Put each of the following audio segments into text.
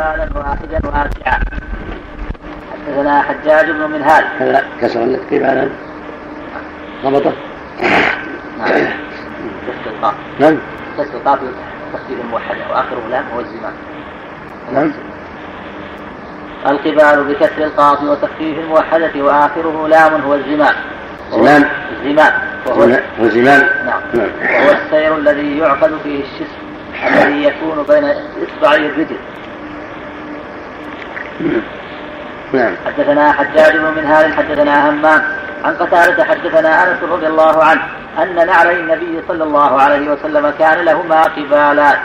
قبالا واحدا واسعا حدثنا حجاج بن منهال. هذا كسر قبالا ضبطه نعم كسر القاف نعم. كسر القاف تخفيف الموحدة وآخره لام هو الزمام نعم. القبال بكسر القاف وتخفيف الموحدة وآخره لام هو الزمام زمام الزمام وهو هو الزمام نعم. نعم. وهو السير الذي يعقد فيه الشسم الذي يكون بين إصبعي الرجل. نعم. حدثنا حجاج بن منهال حدثنا همام. عن قتادة حدثنا أنس رضي الله عنه أن نعلي النبي صلى الله عليه وسلم كان لهما قبالات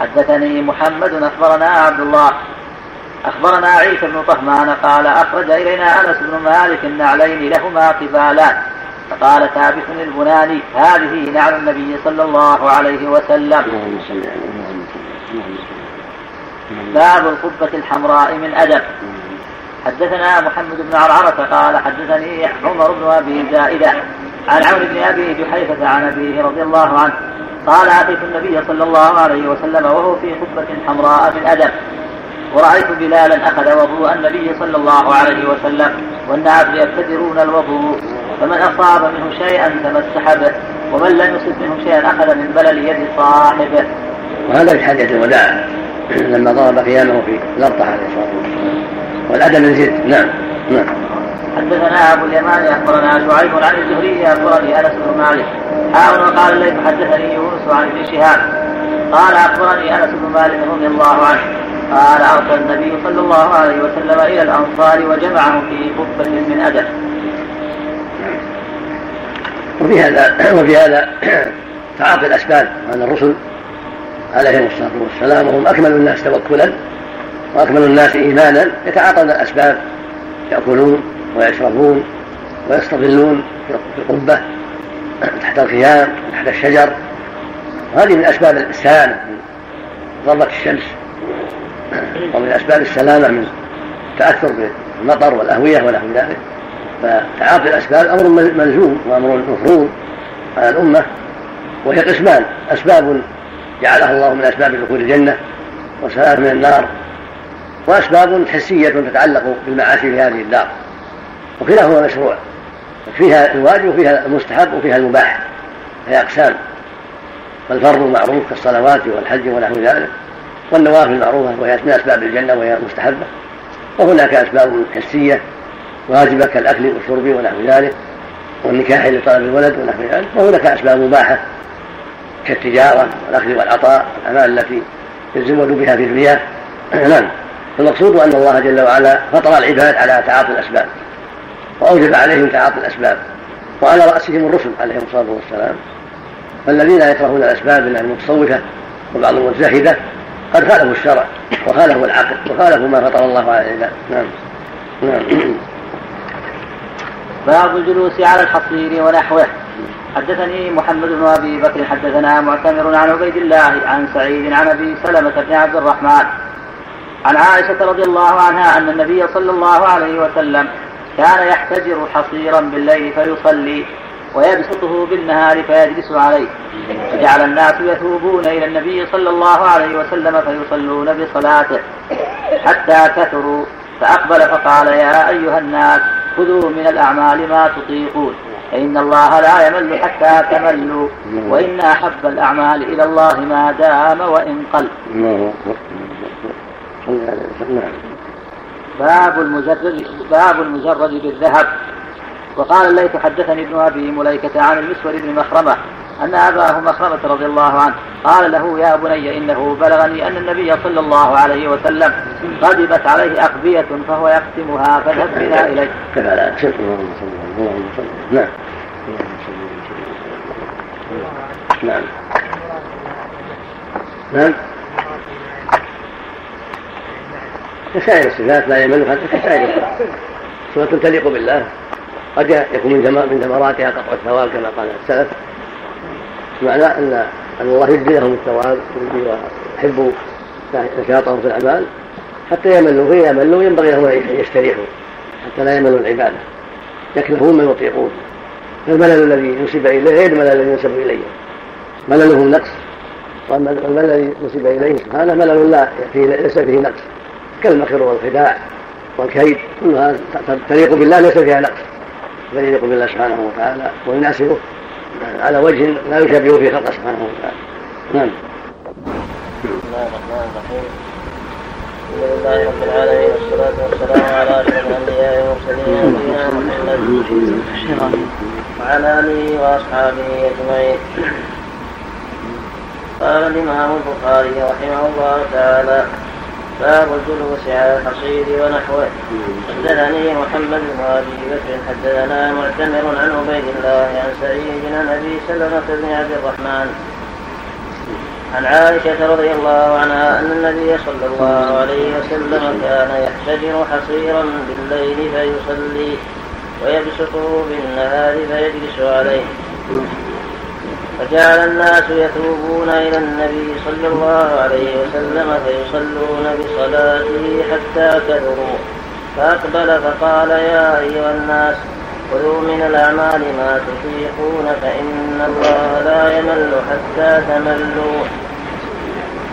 حدثني محمد أخبرنا عبد الله. أخبرنا عيسى بن طهمان قال أخرج إلينا أنس بن مالك النعلين لهما قبالات فقال ثابت البناني هذه نعل النبي صلى الله عليه وسلم اللهم صل على محمد باب القبة الحمراء من أدب. حدثنا محمد بن عرعرة قال حدثني عمر بن أبي زائدة عن عمرو بن أبي جحيفة عن أبيه رضي الله عنه قال أتيت النبي صلى الله عليه وسلم وهو في قبة حمراء من أدب. ورأيت بلالا أخذ وضوء النبي صلى الله عليه وسلم والناس يبتدرون الوضوء فمن أصاب منه شيئا تمسح به ومن لم يصب منه شيئا أخذ من بلل يد صاحبه. وهذا في حجة الوداع. لما ضرب قيامه في الأرطح عليه الصلاة والسلام. والأدب زد نعم. نعم. حدثنا أبو اليمان اخبرنا شعيب عن الزهري اخبرني أنس بن مالك حاول وقال الليث حدثني يونس عن ابن شهاب. قال أخبرني أنس بن مالك رضي الله عنه. قال أرسل النبي صلى الله عليه وسلم إلى الأنصار وجمعهم في قبة من أدب. وفي هذا وفي هذا تعاطي الأسباب عن الرسل عليهم الصلاه والسلام وهم أكمل الناس توكلا وأكمل الناس ايمانا. يتعاطون الأسباب. يأكلون ويشربون ويستظلون في القبة تحت الخيام تحت الشجر. وهذه من أسباب السلامه من ضربه الشمس. ومن أسباب السلامة من التاثر بالمطر والأهوية ونحو ذلك. فتعاطي الأسباب أمر ملزوم وأمر مفروض على الأمة. وهي قسمان. أسباب جعلها الله من أسباب دخول الجنة وسلام من النار وأسباب حسية تتعلق بالمعاصي في هذه الدار. وكلاهما مشروع. فيها الواجب وفيها المستحب وفيها المباح. هي أقسام. فالفرض معروف كالصلوات والحج ونحو ذلك. والنوافل معروفه وهي من أسباب الجنة وهي مستحبه وهناك أسباب حسية واجبة كالأكل والشرب ونحو ذلك. والنكاح لطلب الولد ونحو ذلك. وهناك أسباب مباحة. كالتجارة والأخذ والعطاء الأعمال التي يزود بها في الدنيا نعم. فالمقصود أن الله جل وعلا فطر العباد على تعاطي الأسباب وأوجب عليهم تعاطي الأسباب وعلى رأسهم الرسل عليهم الصلاة والسلام. فالذين يكرهون الأسباب من المتصوفة وبعضهم الزاهدة قد خالفوا الشرع وخالفوا العقل وخالفوا ما فطر الله على العباد. نعم. نعم. باب الجلوس على الحصير ونحوه. حدثني محمد بن أبي بكر حدثنا معتمر عن عبيد الله عن سعيد عن أبي سلمة بن عبد الرحمن. عن عائشة رضي الله عنها أن النبي صلى الله عليه وسلم كان يحتجر حصيرا بالليل فيصلي ويبسطه بالنهار فيجلس عليه. فجعل الناس يثوبون إلى النبي صلى الله عليه وسلم فيصلون بصلاته حتى كثروا فأقبل فقال يا أيها الناس خذوا من الأعمال ما تطيقون. فإن الله لا يمل حتى تملوا وإن أحب الأعمال إلى الله ما دام وإن قل. باب المجرد باب المجرد بالذهب. وقال الليث حدثني ابن أبي مليكة عن المسور بن مخرمة أن أباه مخرمة رضي الله عنه قال له يا بني إنه بلغني أن النبي صلى الله عليه وسلم غضبت عليه أقبية فهو يقسمها فاذهب بنا إليه. نعم. نعم. نعم. كسائر الصفات لا يمل كسائر الصفات صفة تليق بالله قد يكون من ثمراتها قطع الثواب كما قال السلف معنى أن أن الله يجزي لهم الثواب ويحب نشاطهم في الأعمال حتى يملوا فإذا يملوا ينبغي لهم أن يستريحوا حتى لا يملوا العبادة. يكلفون ما يطيقون. فالملل الذي ينسب إليه غير الملل الذي ينسب إليه. مللهم نقص. واما الذي نسب إليه سبحانه ملل لا فيه ليس فيه نقص. كالمكر والخداع والكيد كلها تليق بالله ليس فيها نقص. تليق بالله سبحانه وتعالى ويناسبه على وجه لا يشابه في خلقه سبحانه وتعالى. نعم. بسم الله الرحمن الرحيم الحمد لله رب العالمين والصلاة والسلام على أشرف الأنبياء والمرسلين نبينا محمد وعلى آله وأصحابه أجمعين. قال الإمام البخاري رحمه الله تعالى باب الجلوس على الحصير ونحوه. حدثني محمد بن أبي بكر حدثنا معتمر عن عبيد الله عن سعيد بن أبي سلمة بن عبد الرحمن. عن عائشة رضي الله عنها أن النبي صلى الله عليه وسلم كان يحتجر حصيرا بالليل فيصلي ويبسطه بالنهار فيجلس عليه. فجعل الناس يثوبون إلى النبي صلى الله عليه وسلم فيصلون بصلاته حتى كثروا فأقبل فقال يا أيها الناس خذوا من الأعمال ما تطيقون فإن الله لا يمل حتى تملوا.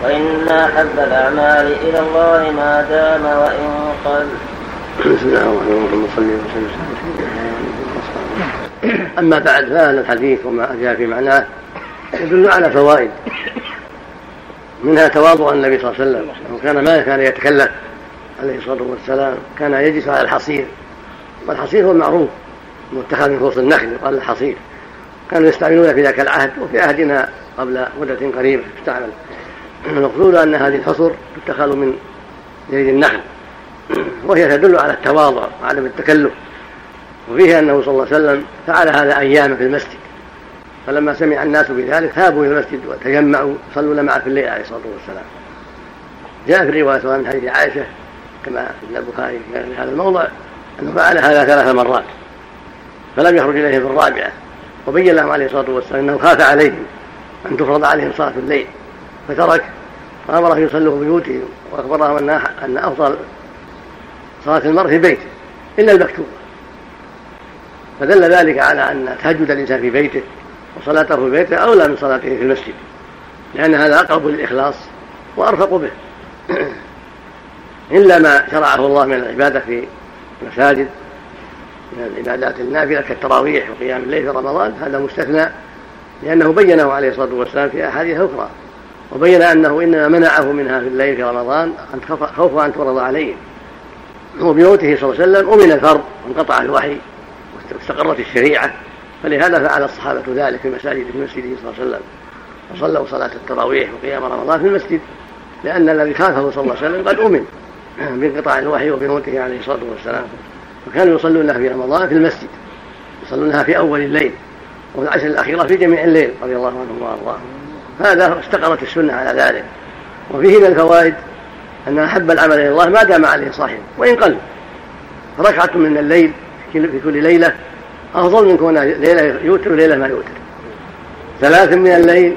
وإن أحب الأعمال إلى الله ما دام وإن قل. بسم الله الرحمن الرحيم وسلم أما بعد فهذا الحديث وما جاء في معناه يدل على فوائد. منها تواضع النبي صلى الله عليه وسلم. وكان ما كان يتكلم عليه الصلاة والسلام كان يجلس على الحصير. والحصير هو المعروف متخذ من خصوص النخل يقال الحصير. كانوا يستعملون في ذاك العهد وفي عهدنا قبل مدة قريبة. تستعمل. المقصود أن هذه الحصر تتخذ من جليد النخل. وهي تدل على التواضع وعدم التكلف. وفيه أنه صلى الله عليه وسلم فعل هذا أياما في المسجد. فلما سمع الناس بذلك ذهبوا إلى المسجد وتجمعوا صلوا معه في الليل عليه الصلاة والسلام. جاء في الرواية من حديث عائشة كما في البخاري في هذا الموضع أنه فعل هذا ثلاث مرات فلم يخرج إليهم في الرابعة وبين لهم عليه الصلاة والسلام أنه خاف عليهم أن تفرض عليهم صلاة الليل فترك وأمرهم يصلوا في بيوتهم وأخبرهم أن أن أفضل صلاة المرء في بيته إلا المكتوبة. فدل ذلك على أن تهجد الإنسان في بيته وصلاته في بيته أولى من صلاته في المسجد لأن هذا أقرب للإخلاص وأرفق به. إلا ما شرعه الله من العبادة في المساجد من العبادات النافلة كالتراويح وقيام الليل في رمضان هذا مستثنى لأنه بينه عليه الصلاة والسلام في أحاديث أخرى وبين أنه إنما منعه منها في الليل في رمضان خوف أن تفرض عليه. وبموته صلى الله عليه وسلم أمن الفرض وانقطع الوحي واستقرت الشريعة. فلهذا فعل الصحابة ذلك في مساجد في مسجده صلى الله عليه وسلم. وصلوا صلاة التراويح وقيام رمضان في المسجد لأن الذي خافه صلى الله عليه وسلم قد أمن بانقطاع الوحي وبموته عليه الصلاة والسلام. فكانوا يصلونها في رمضان في المسجد يصلونها في أول الليل وفي العشر الأخيرة في جميع الليل رضي الله عنهم وأرضاهم. هذا استقرت السنة على ذلك. وفيه من الفوائد أن أحب العمل إلى الله ما دام عليه صاحبه وإن قل. ركعة من الليل في كل ليلة أفضل من كون ليلة يوتر وليلة ما يوتر. ثلاث من الليل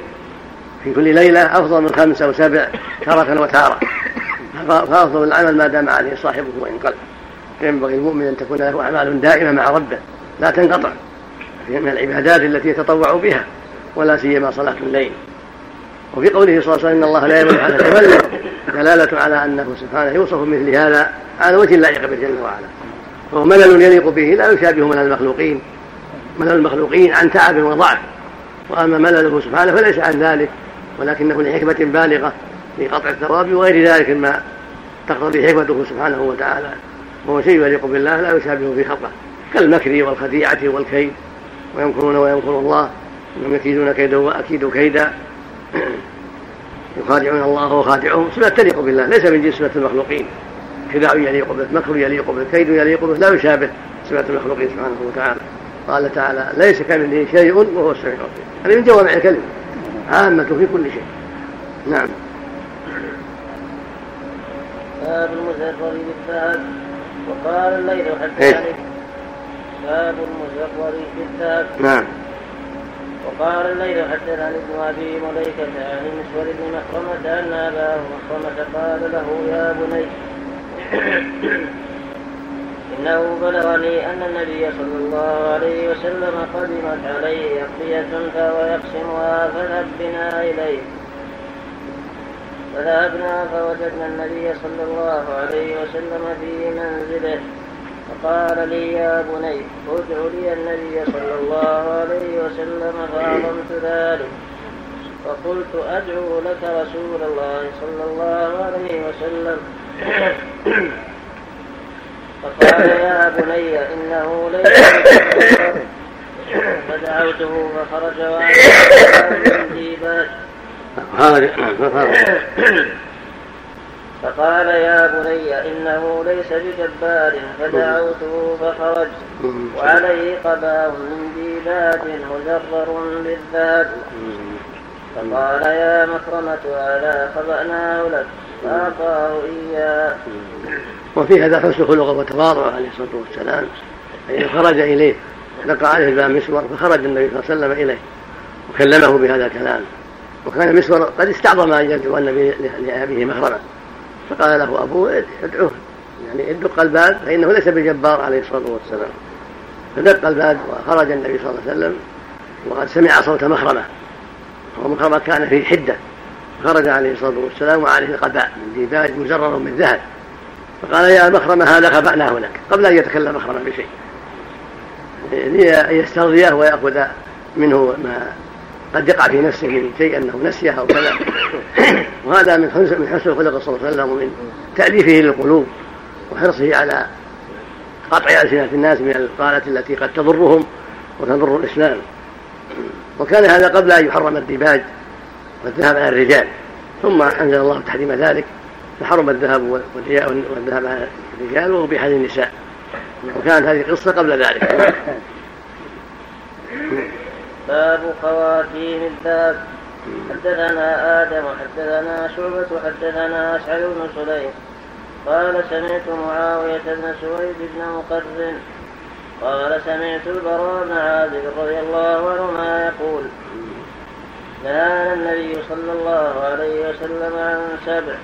في كل ليلة أفضل من خمسة وسبع تارة وتارة. فأفضل العمل ما دام عليه صاحبه وإن قل. ينبغي المؤمن أن تكون له أعمال دائمة مع ربه. لا تنقطع. من العبادات التي يتطوع بها ولا سيما صلاة الليل. وفي قوله صلى الله عليه وسلم إن الله لا يمل على تملك دلالة على أنه سبحانه يوصف مثل هذا على وجه لائق به جل وعلا. وهو ملل يليق به لا يشابه ملل المخلوقين. ملل المخلوقين عن تعب وضعف. وأما ملله سبحانه فليس عن ذلك ولكنه لحكمة بالغة في قطع الثواب وغير ذلك مما تقتضي حكمته سبحانه وتعالى. وهو شيء يليق بالله لا يشابه في خلقه كالمكر والخديعة والكيد. ويمكرون ويمكر الله. إنهم يكيدون كيدا وأكيد كيدا. يخادعون الله وهو خادعهم سنة تليق بالله ليس من جنس سنة المخلوقين. خداع يليق به مكر يليق به كيد يليق به لا يشابه صفات المخلوقين سبحانه وتعالى. قال تعالى ليس كمثله شيء وهو السميع البصير. هذه من جوامع الكلم عامة في كل شيء. نعم. باب المزرر بالذهب. وقال الليل حتى إيه؟ باب المزرر بالذهب. نعم. وقال الليل حدثني ابن أبي مليكة عن المسور بن مخرمه أن أباه مخرمه قال له يا بني إنه بلغني أن النبي صلى الله عليه وسلم قدمت عليه أقضية فهو يقسمها فذهب بنا إليه. فذهبنا فوجدنا النبي صلى الله عليه وسلم في منزله. فقال لي يا بني ادع لي النبي صلى الله عليه وسلم فعظمت ذلك. فقلت أدعو لك رسول الله صلى الله عليه وسلم. فقال يا بني إنه ليس فدعوته فخرج وأنا من جيبات فقال يا بني إنه ليس بجبار فدعوته فخرج. وعليه قباء من ديباج مزرر بالذهب فقال يا مكرمة هذا خبأناه لك فأعطاه إياه. وفي هذا حسن خلقه وتواضعه عليه الصلاة والسلام. أي خرج إليه دق عليه الباب مسور فخرج النبي صلى الله عليه وسلم إليه وكلمه بهذا الكلام. وكان مسور قد استعظم أن يدعو النبي لأبيه مخرمة فقال له أبوه ادعوه. يعني ادق الباب فإنه ليس بجبار عليه الصلاة والسلام. فدق الباب وخرج النبي صلى الله عليه وسلم وقد سمع صوت مخرمة ومخرمة كان فيه حدة. خرج عليه الصلاة والسلام وعليه قباء من ديباج مزرر من ذهب. فقال يا مخرمة هذا خبأناه لك قبل أن يتكلم مخرمة بشيء. ليسترضيه ويأخذ منه ما قد يقع في نفسه من شيء أنه نسيه أو كذا. وهذا من حسن من حسن خلق صلى الله عليه وسلم ومن تأليفه للقلوب وحرصه على قطع ألسنة الناس من القالة التي قد تضرهم وتضر الإسلام. وكان هذا قبل أن يحرم الديباج والذهب على الرجال ثم أنزل الله تحريم ذلك فحرم الذهب والذهب على الرجال وأبيح للنساء وكانت هذه القصة قبل ذلك. باب خواتيم الذهب. حدثنا آدم حدثنا شعبة حدثنا أشعل بن سليم. قال سمعت معاوية بن سويد بن مقرن قال سمعت البراء بن عازب رضي الله عنهما يقول نهانا النبي صلى الله عليه وسلم عن سبع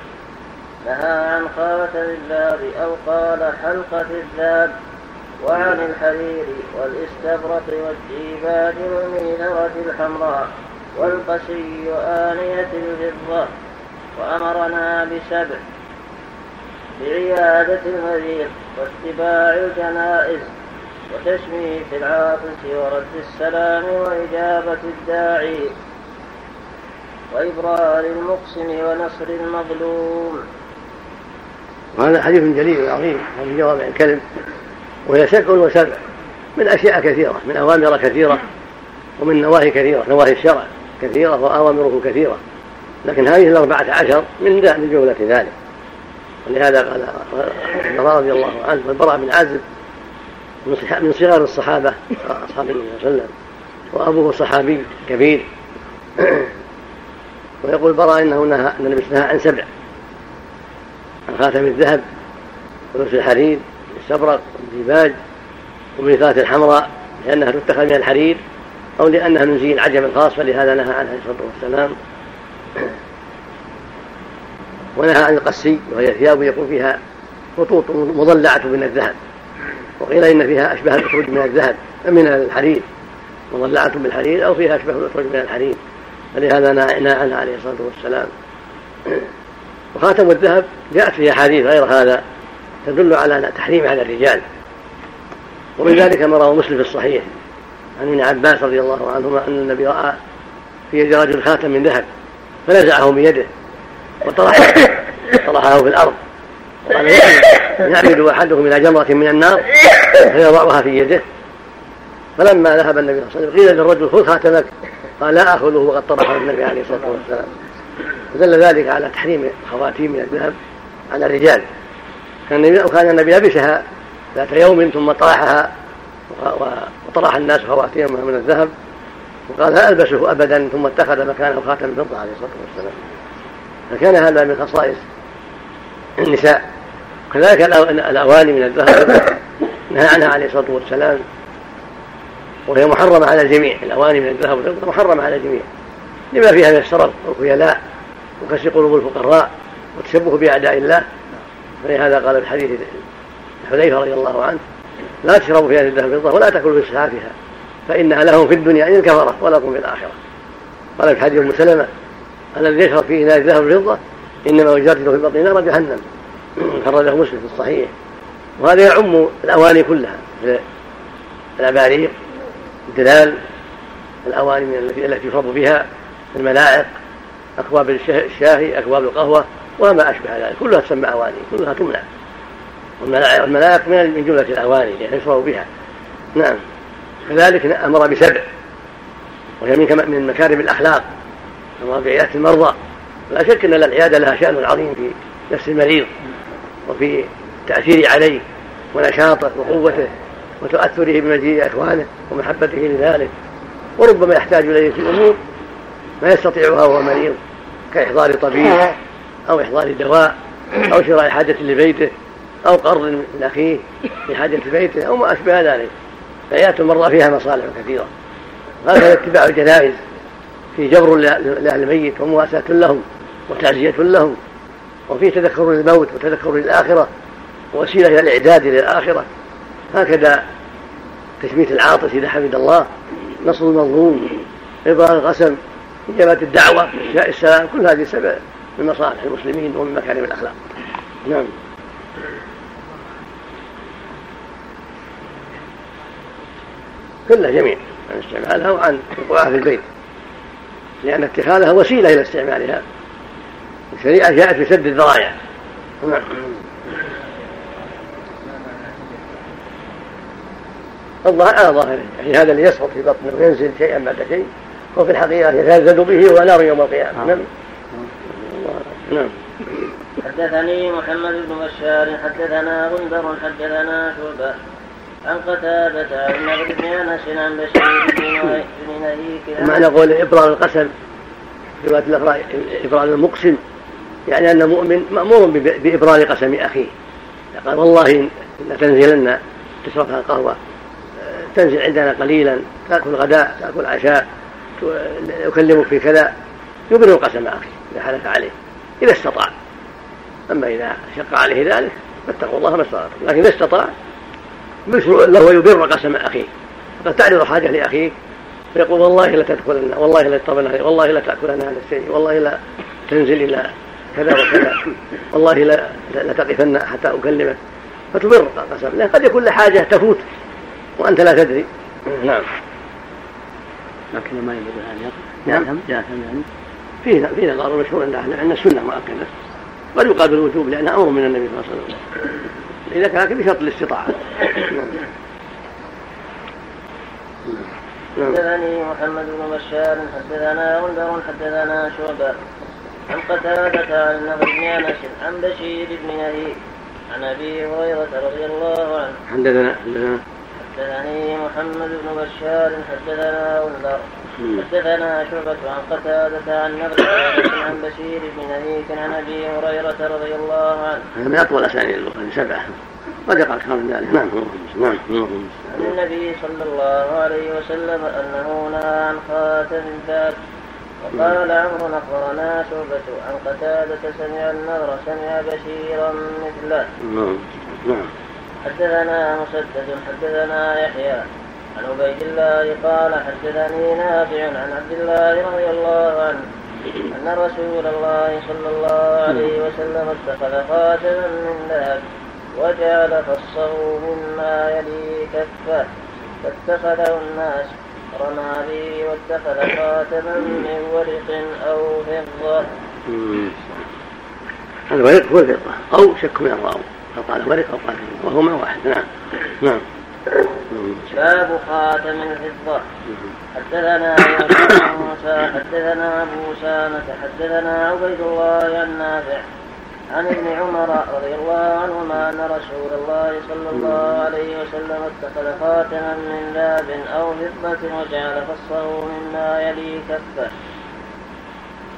نهى عن خاتم الذهب أو قال حلقة الذهب وعن الحرير والاستبرق والديباج والمينرة الحمراء والقسي آنية الفضة وأمرنا بسبع بعيادة المريض واتباع الجنائز وتشميت العاطس ورد السلام وإجابة الداعي. وإبرار المقسم ونصر المظلوم. وهذا حديث جليل عظيم وفي جوامع الكلم. وهي سبع وسبع من أشياء كثيرة من أوامر كثيرة ومن نواهي كثيرة نواهي الشرع كثيرة وأوامره كثيرة. لكن هذه الأربعة عشر من من جملة ذلك. ولهذا قال رضي الله عنه والبراء بن عازب من صغار الصحابة أصحاب النبي صلى الله عليه وسلم وأبوه صحابي كبير. ويقول البراء إنه نهى أن النبي نهى عن سبع. عن خاتم الذهب ولبس الحرير الاستبرق والديباج والميثاقات الحمراء لأنها تتخذ من الحرير أو لأنها من زي العجم الخاص فلهذا نهى عنها عليه الصلاة والسلام. ونهى عن القسي وهي ثياب يكون فيها خطوط مضلعة من الذهب. وقيل إن فيها أشبه الأخرج من الذهب من الحرير مضلعة بالحرير أو فيها أشبه الأخرج من الحرير فلهذا نهى عنها عليه الصلاة والسلام. وخاتم الذهب جاءت فيه أحاديث غير هذا تدل على تحريم على الرجال. ومن ذلك ما رواه مسلم في الصحيح. عن ابن عباس رضي الله عنهما أن النبي رأى في يد رجل خاتم من ذهب فنزعه بيده وطرحه طرحه في الأرض. وقال يعمد أحدكم إلى جمرة من النار فيضعها في يده. فلما ذهب النبي صلى الله عليه وسلم قيل للرجل خذ خاتمك. قال لا آخذه وقد طرحه النبي عليه الصلاة والسلام. فدل ذلك على تحريم الخواتيم من الذهب على الرجال. كان وكان النبي لبسها ذات يوم ثم طرحها وطرح الناس خواتيمها من الذهب. وقال لا ألبسه أبدا. ثم اتخذ مكانه خاتم الفضة عليه الصلاة والسلام. فكان هذا من خصائص النساء. كذلك الأواني من الذهب نهى عنها عليه الصلاة والسلام وهي محرمة على الجميع الأواني من الذهب والفضة محرمة على الجميع لما فيها من الشرف والخيلاء وكسر قلوب الفقراء والتشبه بأعداء الله. فلهذا قال في حديث حذيفة رضي الله عنه لا تشربوا في هذه الذهب والفضة ولا تأكلوا في صحافها فإنها لهم في الدنيا إن كفرة ولكم في الآخرة. قال في حديث أم سلمة الذي يشرب في إناء الذهب والفضة إنما يجرد في بطن نار جهنم. خرجه مسلم في الصحيح. وهذا يعم الأواني كلها الأباريق الدلال الأواني التي يشرب بها الملاعق أكواب الشاهي أكواب القهوة وما أشبه ذلك. كلها تسمى أواني كلها تمنع. والملاعق من جملة الأواني يعني يشرب بها. نعم. كذلك أمر بسبع. وهي من من مكارم الأخلاق أمر بعيادة المرضى. لا شك أن العيادة لها شأن عظيم في نفس المريض. وفي التأثير عليه ونشاطه وقوته وتأثره بمجيء إخوانه ومحبته لذلك. وربما يحتاج إليه في أمور ما يستطيعها وهو مريض كإحضار طبيب أو إحضار دواء أو شراء حاجة لبيته أو قرض من أخيه في حاجة بيته أو ما أشبه ذلك. فيأتي المرضى فيها مصالح كثيرة. هكذا اتباع الجنائز في جبر لأهل الميت ومواساة لهم وتعزية لهم. وفي تذكر للموت وتذكر للآخرة وسيلة إلى الإعداد للآخرة هكذا تشميت العاطس إذا حمد الله نصر المظلوم إبراء القسم إجابة الدعوة إفشاء السلام كل هذه سبب من مصالح المسلمين ومن مكارم الأخلاق. نعم. كلها جميع عن استعمالها وعن وقوعها في البيت لأن اتخاذها وسيلة إلى استعمالها. الشريعة جاءت بسد الذرائع نعم الظاهر على ظاهره. يعني هذا اللي يسقط في بطنه وينزل شيئا بعد شيء وفي الحقيقة يتلذذ به هو نار يوم القيامة. نعم. نعم. حدثني محمد بن بشار حدثنا غندر حدثنا شعبة عن قتادة عن نبي بن أنس عن بشير بن نهيك معنى قول إبرار القسم في رواية الاخرى إبرار المقسم. يعني أن المؤمن مأمور بإبرار قسم أخيه. قال والله لتنزلن تشربها القهوة تنزل عندنا قليلا تأكل غداء تأكل عشاء يكلمك في كذا. يبر قسم أخيه إذا حلف عليه إذا استطاع. أما إذا شق عليه ذلك فاتقوا الله ما استطعتم لكن إذا استطاع مشروع له يبر قسم أخيه. قد تعرض حاجة لاخيك فيقول والله لا والله لا والله لا تأكلن هذا الشيء والله لا تنزل إلى كذا وكذا. والله لا لا تقفن حتى أكلمك. فتبر قسم لأن قد يكون لحاجة تفوت وأنت لا تدري. نعم. لكن ما ينبغي ان يقف نعم. يعني فيه فيه نظر مشهور عند أهل العلم السنة مؤكده قد يقال بالوجوب لانها أمر من النبي صلى الله عليه وسلم. إذا كان بشرط الاستطاعة. حدثني محمد بن بشار حدثنا غندر حدثنا شعبة. عن قتادة عن النضر بن انس عن بشير بن نهيك عن أبي هريرة رضي الله عنه. حدثنا حدثنا. حدثني محمد بن بشار حدثنا غندر حدثنا شعبة عن قتادة عن نضر عن بشير بن نهيك عن أبي هريرة رضي الله عنه. هذا من أطول أسانيد البخاري سبعة. قد يقع أكثر من ذلك. نعم نعم. عن النبي صلى الله عليه وسلم أنه نهى عن خاتم الذات. وقال عمرو اخبرنا شعبة عن قتادة سمع النذر سمع بشيرا مثله. نعم نعم. حدثنا مسدد حدثنا يحيى عن عبيد الله قال حدثني نافع عن عبد الله رضي الله عنه أن رسول الله صلى الله عليه وسلم اتخذ خاتما من ذهب وجعل فصه مما يلي كفه فاتخذه الناس رمى به واتخذ خاتما من ورق أو فضة. الورق هو الفضة أو شك من الراوي فقال ورق أو قال وهما واحد. نعم. نعم. باب خاتم الفضة. حدثنا موسى حدثنا أسامة حدثنا عبيد الله عن نافع عن ابن عمر رضي الله عنهما أن رسول الله صلى الله عليه وسلم اتخذ خاتما من ذهب أو فضة وجعل فصه مما يلي كفه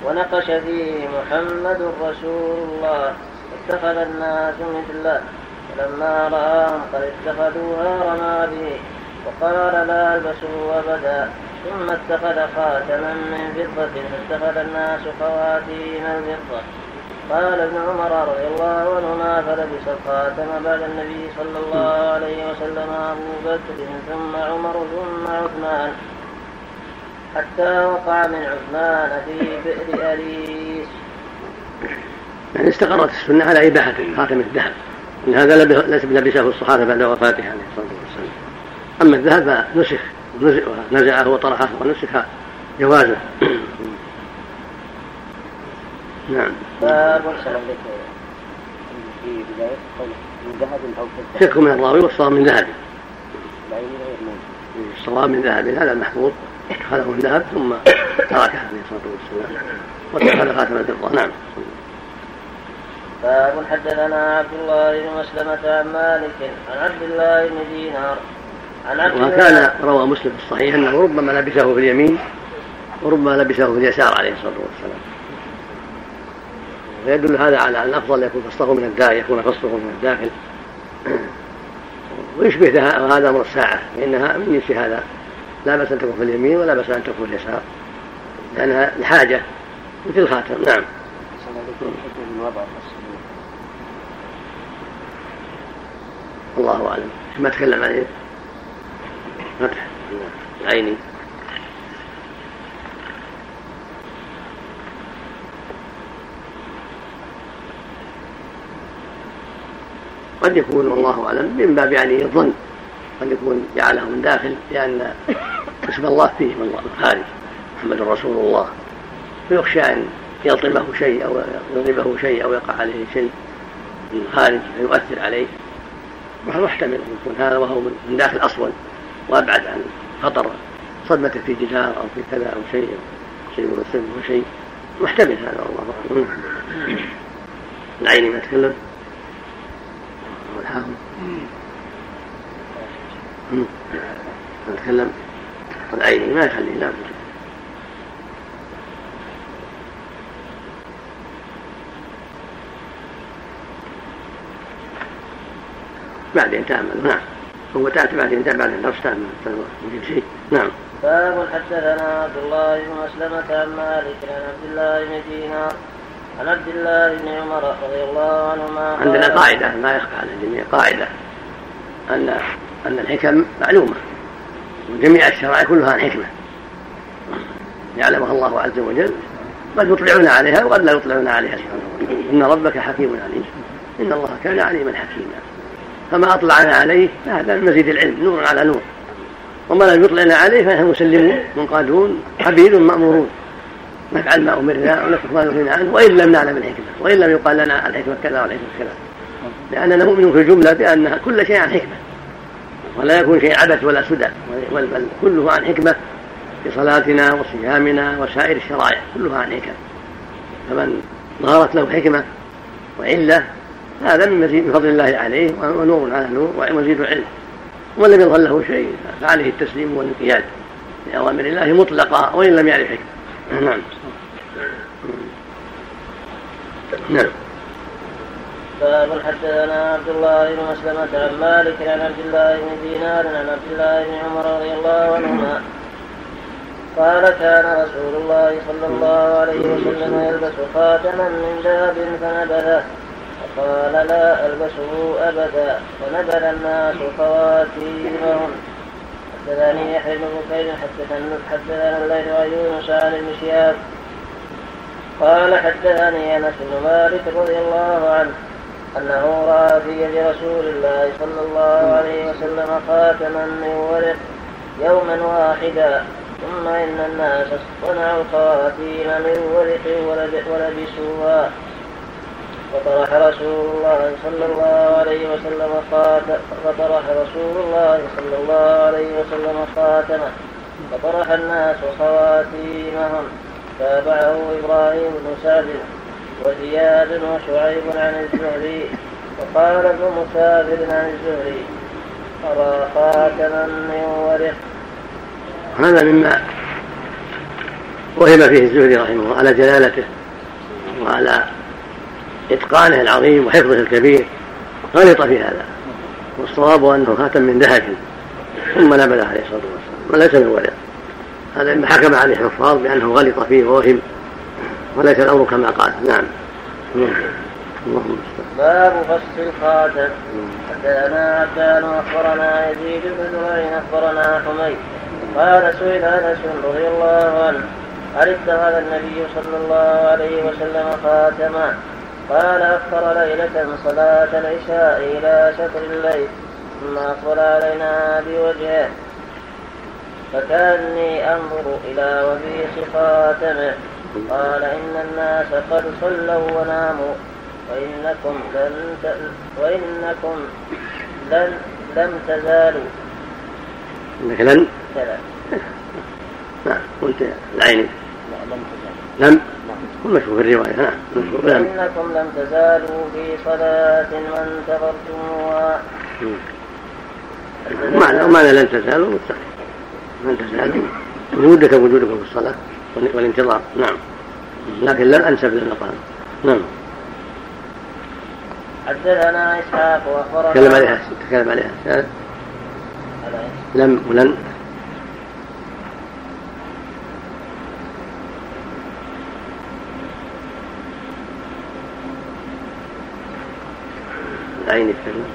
ونقش فيه محمد رسول الله. اتخذ الناس مثله فلما رآهم قد اتخذوها رمى به. وقال لا ألبسه أبدا. ثم اتخذ خاتما من فضة. فاتخذ الناس خواتيم الفضة. قال ابن عمر رضي الله عنهما فلبس الخاتم بعد النبي صلى الله عليه وسلم أبو بكر ثم عمر ثم عثمان. حتى وقع من عثمان في بئر أليس. يعني استقرت السنة على إباحة خاتم الذهب. إن هذا لبسه الصحابة بعد وفاته عليه الصلاة والسلام. أما الذهب فنسخ نزعه وطرحه ونسخ جوازه. نعم. باب في بداية من ذهب أو شك من الراوي والصواب من ذهب. الصواب من ذهب. هذا المحفوظ اتخذه من ذهب ثم تركه عليه الصلاة والسلام. واتخذ خاتم الفضة نعم. باب حدثنا عبد الله بن مسلمة عن مالك عن عبد الله بن دينار. عن عبد وكان روى مسلم في الصحيح أنه ربما لبسه في اليمين وربما لبسه في اليسار عليه الصلاة والسلام. فيدل هذا على أن الأفضل يكون فصله من الداخل يكون فصله من الداخل. ويشبه هذا أمر الساعة فانها من جنس هذا. لا بأس أن تكون في اليمين ولا بأس أن تكون في اليسار. لأنها لحاجة مثل الخاتم نعم. الله أعلم. ما تكلم عليه فتح. العيني قد يكون والله أعلم من باب يعني الظن. قد يكون جعله من داخل لأن اسم الله فيه من الخارج محمد رسول الله. فيخشى أن يلطمه شيء أو يضربه شيء أو يقع عليه شيء من الخارج فيؤثر عليه. محتمل أن يكون هذا وهو من داخل أصلا. وأبعد عن خطر صدمة في جدار أو في كذا أو شيء شيء من السم وشيء محتمل هذا والله أعلم. العين ما تكلم. والحاهم نتكلم العين ما يخلي لا بعدين تعمل نعم. هو تأتي بعدين بعد الدرس تعمل يجيب شيء. نعم. باب حدثنا عبد الله بن مسلمة عن مالك عن عبد الله بن دينار. عن عبد الله بن عمر رضي الله عنهما عندنا قاعدة ما يخفى على الجميع قاعدة أن أن الحكم معلومة وجميع الشرائع كلها عن حكمة. يعلمها الله عز وجل قد يطلعون عليها وقد لا يطلعون عليها إن ربك حكيم عليم إن الله كان عليما حكيما. فما أطلعنا عليه فهذا من مزيد العلم نور على نور. وما لم يطلعنا عليه فنحن مسلمون منقادون عبيد مأمورون. نفعل ما أمرنا ونترك ما نهينا عنه وإن لم نعلم الحكمة وإن لم يقال لنا الحكمة كذا والحكمة كذا. لأننا نؤمن في الجملة بأن كل شيء عن حكمة ولا يكون شيء عبث ولا سدى بل كله عن حكمة في صلاتنا وصيامنا وسائر الشرائع كلها عن حكم فمن ظهرت له حكمة وعلة هذا من مزيد من فضل الله عليه ونور على نور ومزيد علم. ومن لم يظهر له شيء فعليه التسليم والانقياد لأوامر الله مطلقة وإن لم يعرف حكمة. نعم. نعم. باب حدثنا عبد الله بن مسلمة عن مالك عن عبد الله بن دينار عن عبد الله بن عمر رضي الله عنهما. قال كان رسول الله صلى الله عليه وسلم يلبس خاتما من ذهب فنبذه. فقال لا ألبسه أبدا. فنبذ الناس خواتيمهم. حدثني يحيى بن بكير حدثنا الليل ويونس عن المشياب قال حدثني أنس بن مالك رضي الله عنه أنه رأى في يد رسول الله صلى الله عليه وسلم خاتما من ورق يوما واحدا ثم إن الناس صنعوا الخواتيم من ورق ولبسوها. فطرح رسول الله صلى الله عليه وسلم خاتم رسول الله صلى الله عليه وسلم خاتمه. فطرح الناس خواتيمهم. تابعه إبراهيم بن سعد وزياد وشعيب عن الزهري وقال ابن مسافر عن الزهري أرى خاتما من ورق هذا مما وهم فيه الزهري رحمه الله على جلالته وعلى إتقانه العظيم وحفظه الكبير غلط في هذا والصواب أنه خاتم من ذهب ثم نبذ عليه الصلاة والسلام وليس من ورق هذا حكم عليه الحفاظ بأنه غلط فيه ووهم وليس الأمر كما قال. نعم. اللهم باب فصل الخاتم. حدثنا عبدان أخبرنا يزيد بن زريع أخبرنا حميد. قال سئل أنس رضي الله عنه هل اتخذ النبي صلى الله عليه وسلم خاتما؟ قال أخر ليلة صلاة العشاء إلى شطر الليل ثم أقبل علينا بوجهه. فكأني أنظر إلى وبيخ خاتمه. قال إن الناس قد صلوا وناموا. وإنكم لن ت... وإنكم لن لم تزالوا. إنك لن؟ كذا. نعم قلت العيني لا لم تزالوا لم والمشهور في الرواية. نعم لم وإنكم لم تزالوا في صلاة ما انتظرتموها معنى معنى لن تزالوا مستقيم وجودك وجودكم في الصلاة والانتظار. نعم. لكن لن أنسب للمقام نعم. حدثنا إسحاق واخبرنا تكلم عليها تكلم عليها. على لم ولن العين يتكلم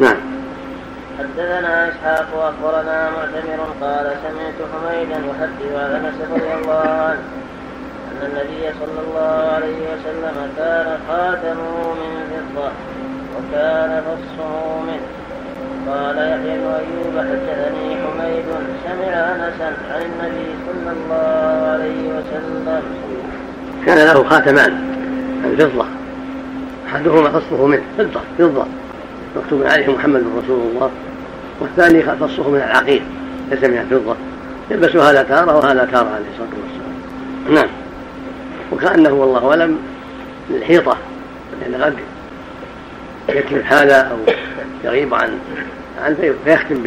نعم. حدثنا إسحاق وأخبرنا معتمر قال سمعت حميدا يحدث عن أنس رضي الله عنه أن النبي صلى الله عليه وسلم كان خاتمه من فضة وكان فصه منه. قال يحيى بن أيوب حدثني حميد سمع أنسا عن النبي صلى الله عليه وسلم. كان له خاتمان الفضة أحدهما فصه منه. فضة فضة. مكتوب عليه محمد رسول الله والثاني فصه من العقيق ليس من الفضة. يلبس هذا تارة وهذا تارة عليه الصلاة والسلام. نعم. وكأنه والله أعلم الحيطة لأن قد يكتب هذا أو يغيب عن عن فيختم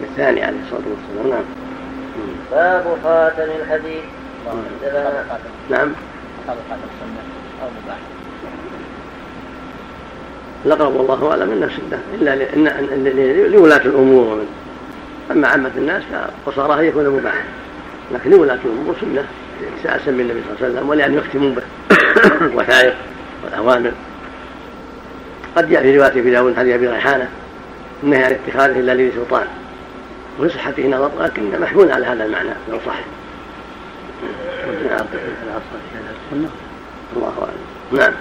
بالثاني عليه الصلاة والسلام. نعم. باب خاتم الحديث. نعم. خاتم السنة أو مباح الأقرب والله أعلم أنه سنة إلا لولاة الأمور. ومن أما عامة الناس فقصارها يكون مباحا. لكن لولاة الأمور سنة. سأسا من النبي صلى الله عليه وسلم ولأن يختموا به. الوثائق والأوامر. قد جاء في رواية في داود حديث أبي ريحانة النهي عن اتخاذه إلا لذي سلطان. وفي صحته نظر لكن محمول على هذا المعنى. لو صح. الله أعلم. نعم.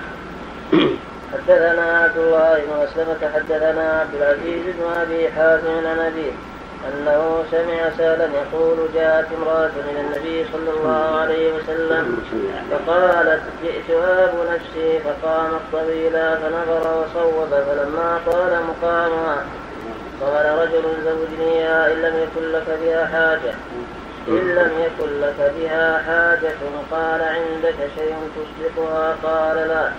حدثنا عبد الله بن مسلمة حدثنا عبد العزيز بن أبي حازم عن ابيه أنه سمع سالا يقول جاءت امرأة إلى النبي صلى الله عليه وسلم فقالت جئت آب نفسي فقامت طويلا فنظر وصوب فلما طال مقامها قال رجل زوجني إن لم يكن لك بها حاجة إن لم يكن لك بها حاجة قال عندك شيء تصدقها قال لا.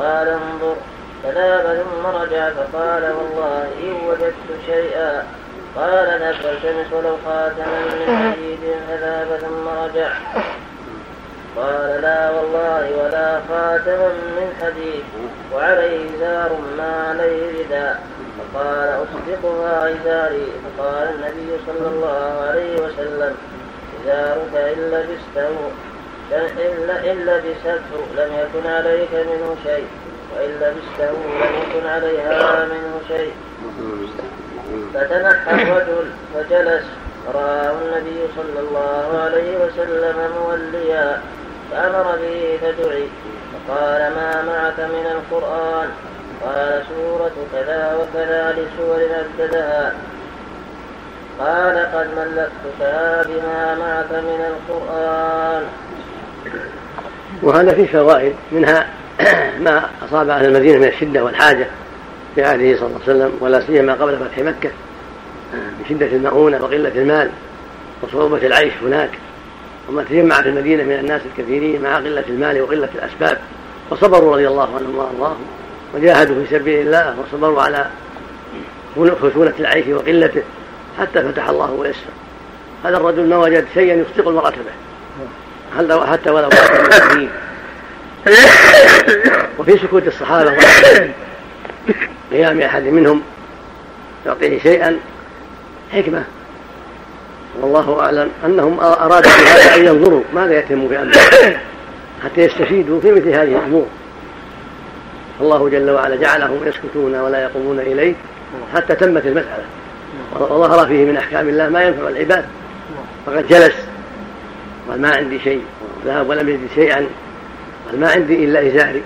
قال انظر فذهب ثم رجع فقال والله إن وجدت شيئا. قال اذهب فالتمس ولو خاتما من حديد. فذهب ثم رجع. قال لا والله ولا خاتما من حديد. وعليه زار ما عليه رداء فقال أصدقها عزاري. فقال النبي صلى الله عليه وسلم إزارك إن لبسته إن لبسته لم يكن عليك منه شيء وإن لبسته لم يكن عليها منه شيء. فتنحى الرجل فجلس فرآه النبي صلى الله عليه وسلم موليا فأمر به فدعي فقال ما معك من القرآن؟ قال سورة كذا وكذا لسور أبددها قال قد ملكتها بما معك من القرآن. وهذا فيه فوائد منها ما أصاب أهل المدينة من الشدة والحاجة في عهده صلى الله عليه وسلم ولا سيما قبل فتح مكة من شدة المؤونة وقلة المال وصعوبة العيش هناك. وما تجمع في المدينة من الناس الكثيرين مع قلة المال وقلة الأسباب. وصبروا رضي الله عنهم وأرضاهم وجاهدوا في سبيل الله وصبروا على خشونة العيش وقلته حتى فتح الله ويسر هذا الرجل ما وجد شيئا يصدق المرأة به. حتى ولو كان وفي سكوت الصحابة قيام أحد منهم يعطيه شيئا. حكمة. والله أعلم أنهم أرادوا بهذا أن ينظروا. ماذا يتم في أمره حتى يستفيدوا في مثل هذه الأمور. الله جل وعلا جعلهم يسكتون ولا يقومون إليه حتى تمت المسألة. وظهر فيه من أحكام الله ما ينفع العباد. فقد جلس. قال ما عندي شيء. ذهب ولم يجد شيئا. قال ما عندي إلا إزاري.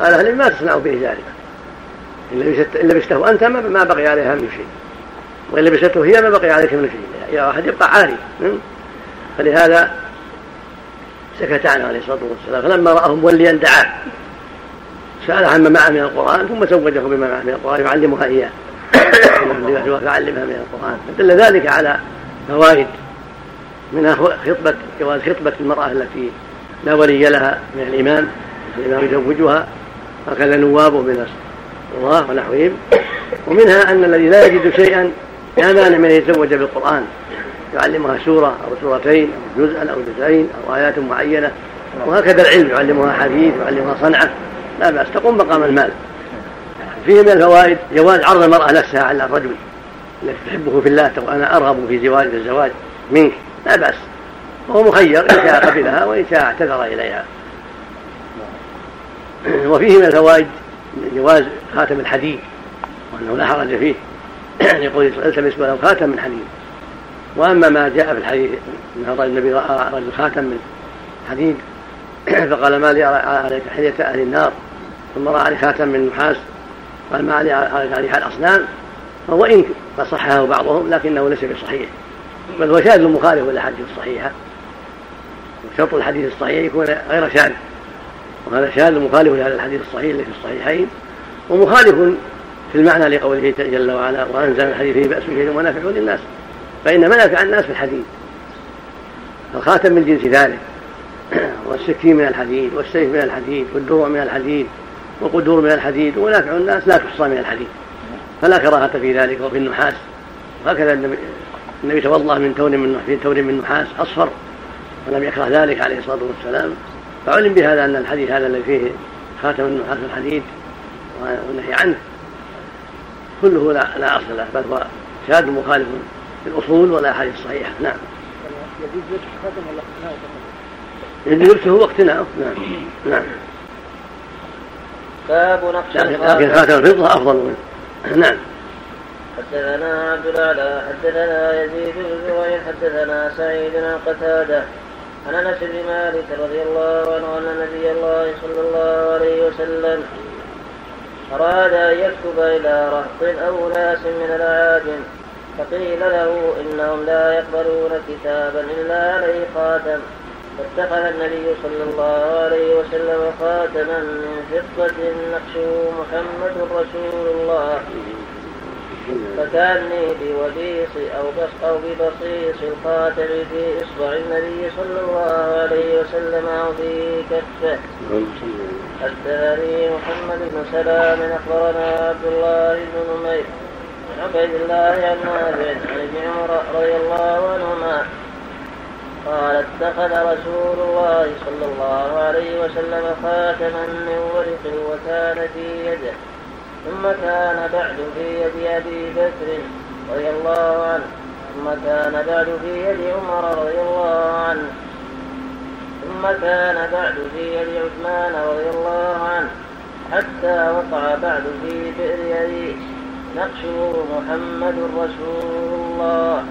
قال هل ما تصنع بإزارك؟ إن لبسته أنت ما بقي عليها من شيء. وإن لبسته هي ما بقي عليك من شيء. يا واحد يبقى عاري. فلهذا سكت عنه عليه الصلاة والسلام. فلما رآه موليا دعاه. سأل عما معه من القرآن ثم زوجه بما معه من القرآن يعلمها إياه. يعلمها من القرآن. فدل ذلك على فوائد منها خطبة جواز خطبة المرأة التي لا ولي لها من الإمام الإمام يزوجها وكذا نوابه من الله ونحوهم. ومنها أن الذي لا يجد شيئا لا مانع من يتزوج بالقرآن. يعلمها سورة أو سورتين أو جزءا أو جزئين أو آيات معينة. وهكذا العلم يعلمها حديث يعلمها صنعة. لا بأس تقوم مقام المال. فيه من الفوائد جواز عرض المرأة نفسها على الرجل. التي تحبه في الله وأنا أرغب في زواج الزواج منك. لا بأس. وهو مخير إن شاء قبلها وإن شاء اعتذر إليها. وفيه من الفوائد جواز خاتم الحديد وأنه لا حرج فيه. يقول التمس ولو خاتم من حديد. وأما ما جاء في الحديث إن النبي رأى رجل خاتم من حديد فقال ما لي عليك حلية أهل النار؟ ثم رأى علي خاتم من نحاس قال ما علي عليك الاصنام فهو إن قد صححه بعضهم لكنه ليس بصحيح. بل هو شاذ مخالف للاحاديث الصحيحه وشرط الحديث الصحيح يكون غير شاذ. وهذا شاذ مخالف لهذا الحديث الصحيح الذي في الصحيحين. ومخالف في المعنى لقوله جل وعلا وأنزل الحديث فيه بأس شديد ومنافع للناس. فإن منافع الناس في الحديد الخاتم من جنس ذلك. والسكين من الحديد والسيف من الحديد والدروع من الحديد والقدور من الحديد ومنافع الناس لا تحصى من الحديد فلا كراهة في ذلك وفي النحاس. وهكذا النبي, توضأ من تون من في تون من نحاس أصفر ولم يكره ذلك عليه الصلاة والسلام. فعلم بهذا أن الحديث هذا الذي فيه خاتم النحاس الحديد والنهي عنه كله لا, لا أصل له بل هو شاذ مخالف في الأصول والأحاديث الصحيحة نعم. يجوز لبس الخاتم ولا؟ يجوز لبسه واقتناؤه نعم. نعم باب نقش لكن خاتم الفضة أفضل منه نعم. حدثنا عبد الأعلى حدثنا يزيد بن زهير حدثنا سعيد عن قتادة عن أنس بن مالك رضي الله عنه أن نبي الله صلى الله عليه وسلم أراد أن يكتب إلى رهط أو ناس من الاعاجم فقيل له إنهم لا يقبلون كتابا إلا عليه خاتم. فاتخذ النبي صلى الله عليه وسلم خاتما من فضة نقشه محمد رسول الله. فكاني بوبيص أو بس أو ببصيص الخاتم في إصبع النبي صلى الله عليه وسلم أو في كفه الثاني محمد بن سلام أخبرنا عبد الله بن نمير عبيد الله عن نافع عن ابن عمر رضي الله عنهما قال اتخذ رسول الله صلى الله عليه وسلم خاتما من ورق وكان في يده. ثم كان بعد في يد أبي بكر رضي الله عنه. ثم كان بعد في يد عمر رضي الله عنه. ثم كان بعد في يد عثمان رضي الله عنه. حتى وقع بعد في بئر يريش نقشه محمد رسول الله.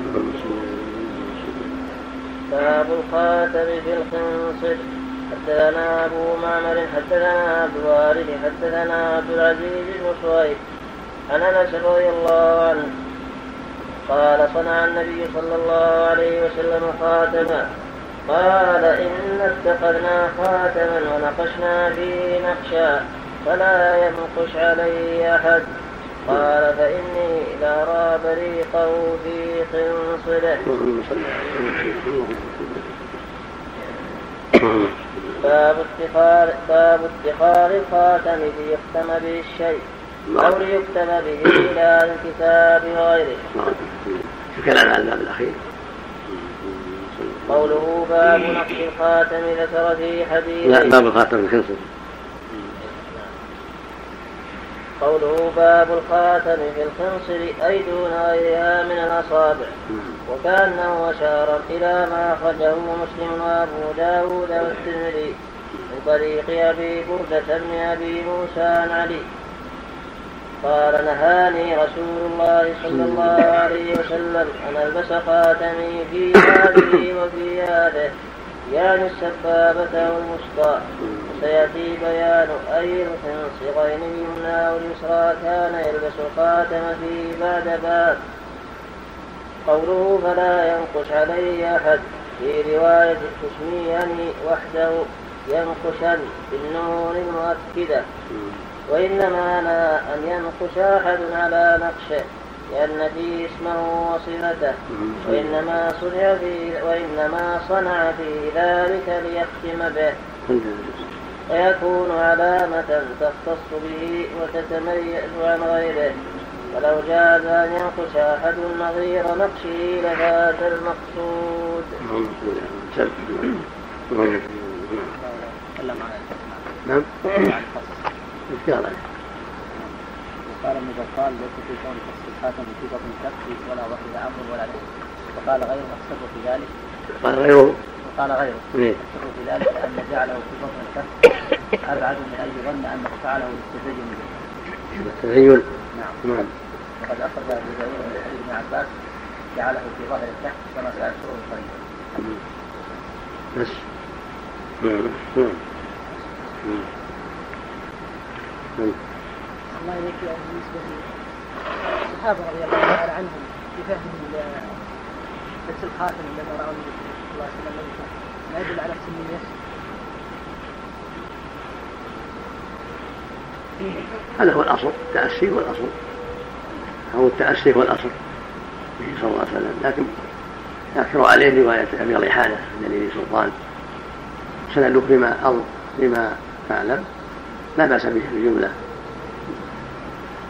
باب الخاتم في الخنصر. حدثنا أبو معمر حدثنا عبد الوارث حدثنا عبد العزيز بن صهيب عن أنس رضي الله عنه. قال صنع النبي صلى الله عليه وسلم خاتما قال إن اتخذنا خاتما ونقشنا فيه نقشا فلا ينقش عليه أحد. قال فإني لأرى بريقه في خنصره باب ادخار باب ادخار الخاتم ليختم به الشيء أو ليكتب به إلى الكتاب غيره. الكلام على الباب الأخير. قوله باب نقش الخاتم ذكر في حديث لا باب الخاتم الخنصر قوله باب الخاتم في الخنصر أي دون غيرها من الأصابع. وكأنه أشار إلى ما أخرجه مسلم وأبو داود والترمذي من طريق أبي بردة بن أبي موسى عن علي. قال نهاني رسول الله صلى الله عليه وسلم أن ألبس خاتمي في هذه وفي هذه. يعني السبابة والوسطى. وسيأتي بيان أي الخنصرين اليمنى واليسرى كان يلبس الخاتم فيه بعد باب قوله فلا ينقش عليه أحد. في رواية تسميني وحده ينقشا بالنون المؤكدة. وإنما لا أن ينقش أحد على نقشه. لأن فيه اسمه وصلته وإنما صنع في وإنما صنع في ذلك ليختم به. ويكون علامة تختص به وتتميز عن غيره. ولو جاز أن ينقش أحد نظير نقشه لفات المقصود. نعم. نعم. قال؟ ابن بطال ليس في كون الخاتم في بطن الكف ولا وحي أمر ولا نهي وقال غيره السر في ذلك قال غيره. وقال غيره إيه. السر في ذلك أن جعله في بطن الكف أبعد من أن يظن انه فعله للتزين به. التزين نعم. نعم. وقد أخرج أبو داود من حديث ابن عباس جعله في ظهر الكف كما سيذكره القريب بس. نعم. نعم. نعم. الله إليك بالنسبة للصحابة رضي الله تعالى عنهم بفهم لبس الخاتم الذي رأى النبي صلى الله عليه وسلم ما يدل على السنية هذا هو الأصل التأسي هو الأصل. أو التأسي هو الأصل. به صلى الله عليه وسلم. لكن يكثر عليه رواية أبي ريحانة الذي سلطان سنده فيما فيما أعلم لا بأس به في الجملة.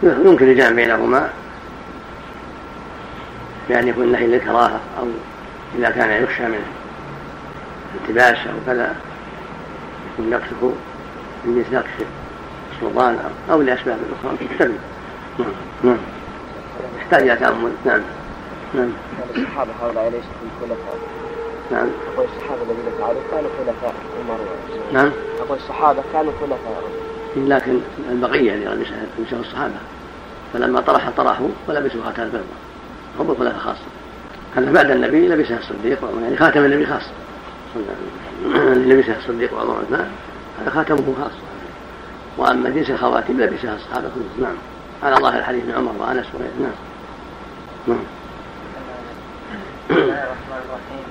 يمكن الجمع بينهما. بأن يكون النهي للكراهة أو إذا كان يخشى منه التباس أو كذا يكون نقصه من جنس نقص السلطان أو لأسباب أخرى. تحتمل نعم. نعم. يحتاج إلى تأمل. نعم. نعم. الصحابة هؤلاء ليسوا خلفاء نعم. أقول الصحابة الذين فعلوا كانوا خلفاء عمر نعم. أقول الصحابة كانوا خلفاء. لكن البقية اللي لبسها الصحابة. فلما طرح طرحوا ولبسوا خاتم البيضاء هم الخلفاء خاصة هذا بعد النبي لبسها الصديق يعني خاتم النبي خاص. لبسها الصديق وعمر وعثمان هذا خاتمه خاص. وأما جنس الخواتم لبسها الصحابة كلهم. نعم. على ظاهر الحديث ابن عمر وأنس وغيره. نعم. نعم. بسم الله الرحمن الرحيم.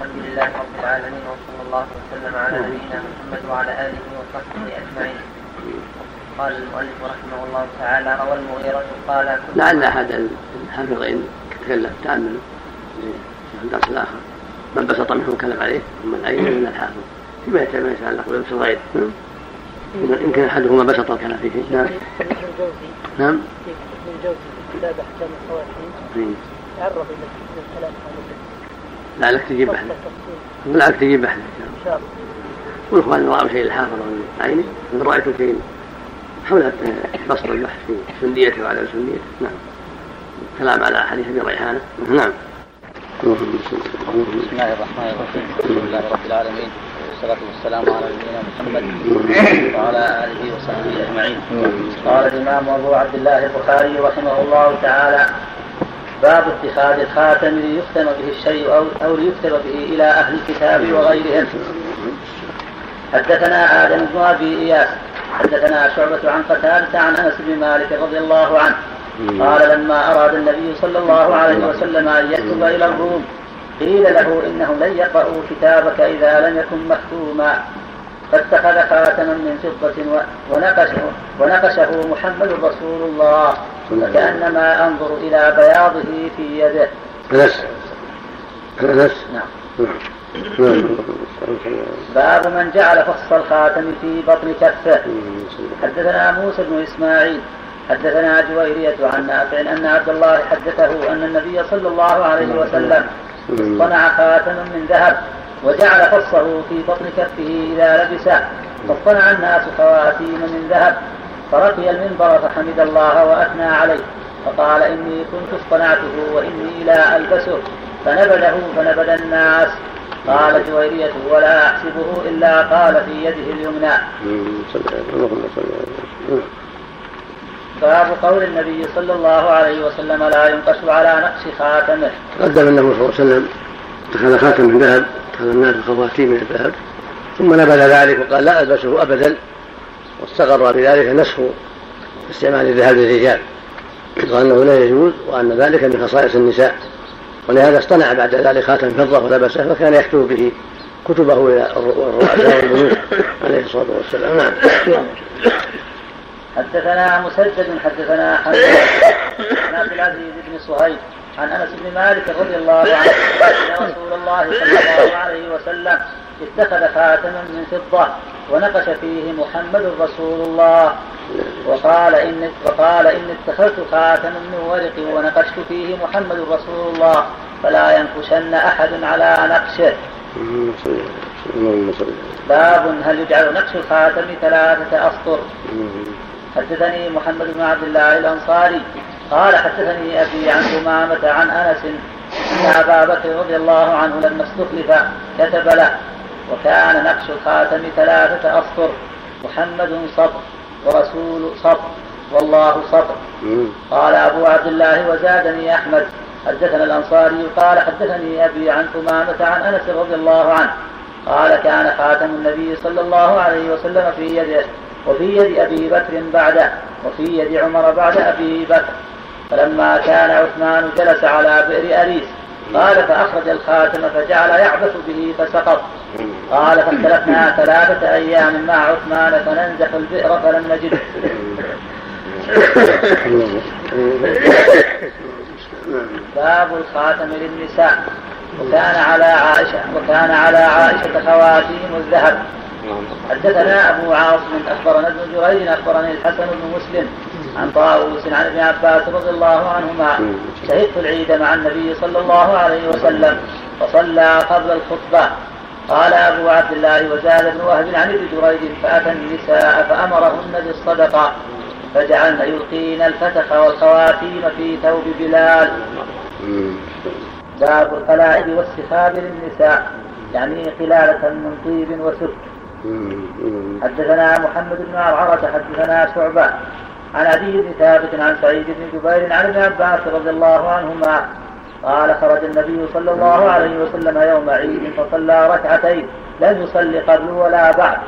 الحمد لله رب العالمين وصلى الله وسلم على نبينا محمد وعلى آله وصحبه أجمعين. قال المؤلف رحمه الله تعالى روى المغيرة قال لعل احد الحافظين تكلم تامل في الدرس الآخر من بسط منهم كلام عليه ثم العين من الحافظ. فيما يتعلق بلبس الغير يمكن أحدهما بسط الكلام فيه. نعم. نعم. إبن الجوزي في كتاب أحكام الخواتيم. تعرض إلى الكلام لعلك تجيب بحث لعلك تجيب بحث ان شاء الله والاخوان راوا شيء الحافظ والعيني ان رايتم شيء حول بسط البحث في سنديته وعلى سنديته. نعم. كلام على حديث أبي ريحانة. نعم. بسم الله الرحمن الرحيم. الحمد لله رب العالمين. والصلاة والسلام على نبينا محمد وعلى آله وصحبه أجمعين. قال الإمام أبو عبد الله البخاري رحمه الله تعالى باب اتخاذ الخاتم ليختم به الشيء أو, أو ليكتب به إلى أهل الكتاب وغيرهم. حدثنا آدم بن أبي إياس حدثنا شعبة عن قتادة عن أنس بن مالك رضي الله عنه. قال لما أراد النبي صلى الله عليه وسلم أن يكتب إلى الروم قيل له إنهم لن يقرأوا كتابك إذا لم يكن مختوما فاتخذ خاتما من فضة ونقشه ونقشه محمد رسول الله. فكأنما أنظر إلى بياضه في يده. بس. بس. نعم. باب من جعل فص الخاتم في بطن كفه. حدثنا موسى بن إسماعيل. حدثنا جويرية عن نافع أن عبد الله حدثه أن النبي صلى الله عليه وسلم صنع خاتما من ذهب وجعل فصه في بطن كفه إذا لبسه. فاصطنع الناس خواتيم من ذهب. فرقي المنبر فحمد الله وأثنى عليه فقال إني كنت اصطنعته وإني لا ألبسه فنبذه فنبذ الناس. قال جويرية ولا أحسبه إلا قال في يده اليمنى. باب قول النبي صلى الله عليه وسلم لا ينقش على نقش خاتمه. تقدم انه صلى الله عليه وسلم اتخذ خاتم من ذهب اتخذ الناس خواتيم من الذهب ثم نبذ ذلك وقال لا ألبسه ابدا. واستقر بذلك نسخ استعمال الذهب للرجال وأنه لا يجوز وأن ذلك من خصائص النساء ولهذا اصطنع بعد ذلك خاتم فضة ولبسه فكان يكتب به كتبه إلى الرؤساء والملوك عليه الصلاة والسلام. نعم. حدثنا مسدد حدثنا عن عبد العزيز بن صهيب عن أنس بن مالك رضي الله عنه أن رسول الله صلى الله عليه وسلم اتخذ خاتما من فضة ونقش فيه محمد رسول الله وقال إن وقال إن اتخذت خاتما من ورق ونقشت فيه محمد رسول الله فلا ينقشن أحد على نقشه. باب هل يجعل نقش الخاتم ثلاثة أسطر؟ حدثني محمد بن عبد الله الأنصاري قال حدثني أبي عن أمامة عن أنس أن أبا بكر رضي الله عنه لما استخلف كتب له وكان نقش الخاتم ثلاثة أسطر محمد صبر ورسول صبر والله صبر. قال أبو عبد الله وزادني أحمد. حدثنا الأنصاري قال حدثني أبي عن ثمامة عن أنس رضي الله عنه. قال كان خاتم النبي صلى الله عليه وسلم في يده وفي يد أبي بكر بعده وفي يد عمر بعد أبي بكر. فلما كان عثمان جلس على بئر أريس قال فأخرج الخاتم فجعل يعبث به فسقط. قال فاختلفنا ثلاثة أيام مع عثمان فننزح البئر فلم نجده. باب الخاتم للنساء. وكان على عائشة وكان على عائشة خواتيم الذهب. حدثنا أبو عاصم أخبرنا ابن جريج أخبرني الحسن بن مسلم. عن طاووس عن ابن عباس رضي الله عنهما. شهدت العيد مع النبي صلى الله عليه وسلم فصلى قبل الخطبة. قال أبو عبد الله وزاد بن وهب عن ابن جريج فأتى النساء فأمرهن بالصدقة فجعلن يلقين الفتخ والخواتيم في ثوب بلال. باب القلائد والسخاب للنساء يعني قلالة من طيب وسك. حدثنا محمد بن عرعرة حدثنا شعبة عن عدي بن ثابت عن سعيد بن جبير عن ابن عباس رضي الله عنهما قال خرج النبي صلى الله عليه وسلم يوم عيد فصلى ركعتين لم يصل قبل ولا بعد.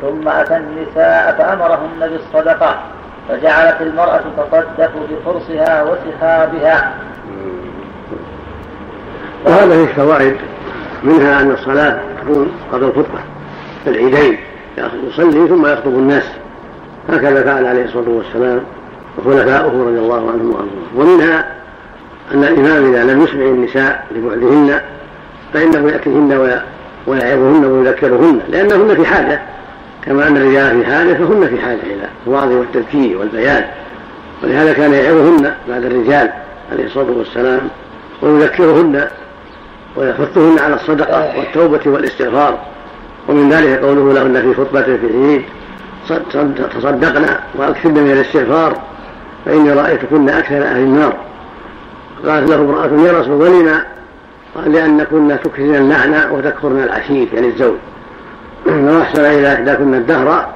ثم أتى النساء فأمرهن بالصدقة فجعلت المرأة تصدق بفرصها وسخابها وهذه الفوائد منها أن الصلاة تكون قبل الخطبة في العيدين يصلي ثم يخطب الناس. هكذا فعل عليه الصلاة والسلام وخلفاؤه رضي الله عنهم وأرضاهم. ومنها أن الإمام إذا لم يسمع النساء لبعدهن فإنه يأتيهن ويعظهن ويذكرهن لأنهن في حاجة. كما أن الرجال في حاجة فهن في حاجة إلى الوعظ والتذكير والبيان. ولهذا كان يعظهن بعد الرجال عليه الصلاة والسلام ويذكرهن ويحثهن على الصدقة والتوبة والإستغفار. ومن ذلك قوله لهن في خطبة في العيد تصدقنا وأكثرن من الاستغفار فإني رأيتكن أكثر أهل النار. قالت له امرأة يا رسول ولما قال لأن كنا تكثرن اللعنة وتكفرن العشير يعني الزوج. فأحسن إلى إحداكن الدهر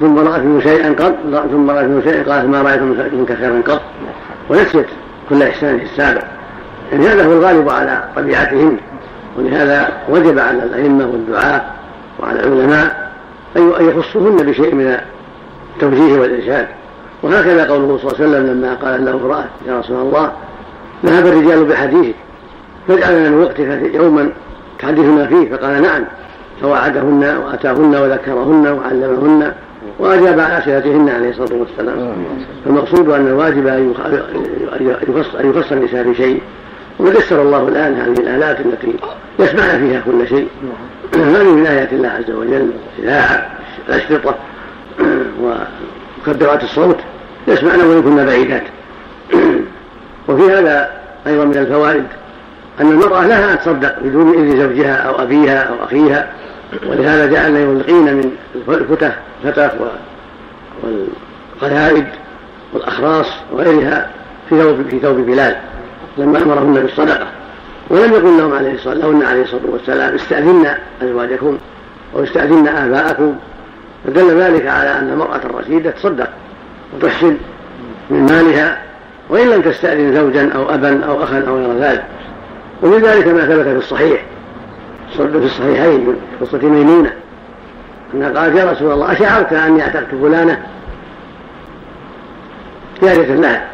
ثم رأت منه شيئا قط ثم رأت منه شيئا قالت ما رأيت منك خيرا قط. ونسيت كل إحسان السابق. يعني هذا هو الغالب على طبيعتهن ولهذا وجب على الأئمة والدعاة وعلى العلماء أن يخصهن بشيء من التوجيه والإرشاد. وهكذا قوله صلى الله عليه وسلم لما قال له امرأة يا رسول الله ذهب الرجال بحديثك فاجعل لنا من وقتك يوما تحدثنا فيه. فقال نعم. فوعدهن وأتاهن وذكرهن وعلمهن وأجاب على اسئلتهن عليه الصلاة والسلام. فالمقصود أن الواجب أن يخص النساء بشيء. وقد يسر الله الآن هذه الآلات التي يسمعن فيها كل شيء. هذه من آيات الله عز وجل الاذاعه الأشرطة ومكبرات الصوت يسمعن وإن كن بعيدات. وفي هذا أيضا من الفوائد أن المرأة لها ان تصدق بدون إذن زوجها أو أبيها أو أخيها ولهذا جعلنا يلقين من الفتح الفتح والقلائد والأخراص وغيرها في ثوب بلال لما أمرهن بالصدقة. ولم يقل لهم عليه الصلاه لهن عليه الصلاة والسلام استأذن أزواجكم واستأذن آباءكم. فدل ذلك على أن المرأة الرشيدة تصدق وتحسن من مالها وإن لم تستأذن زوجا أو أبا أو أخا أو غير ذلك. ومن ذلك ما ثبت في الصحيح في الصحيحين من قصة ميمونة أنها قالت يا رسول الله أشعرت أني أعتقت فلانة؟ جارية لها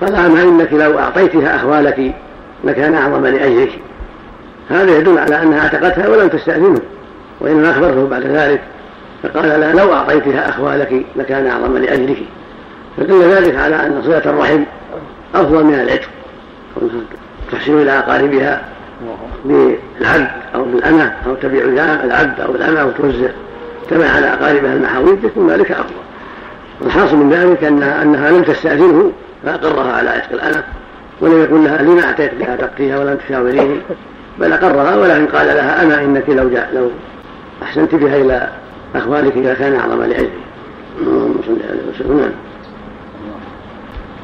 قال أما إنك لو أعطيتها أخوالك لكان أعظم لأجرك هذا يدل على أنها أعتقتها ولم تستأذنه وإنما أخبرته بعد ذلك فقال لا لو أعطيتها أخوالك لكان أعظم لأجرك فدل ذلك على أن صلة الرحم أفضل من العتق تحسن إلى أقاربها بالعبد أو بالأمة أو تبيع العبد أو الأمة وتوزع كما على أقاربها المحاويج يكون ذلك أفضل. والحاصل من ذلك أن أنها لم تستأذنه فأقرها على عتق الأمة. ولم يقل لها لما أعطيت بها تقتيها ولم تشاوريني بل أقرها ولكن قال لها أما إنك لو جاء لو أحسنت بها إلى أخوانك لكان أعظم لأجلي. اللهم صل عليه وسلم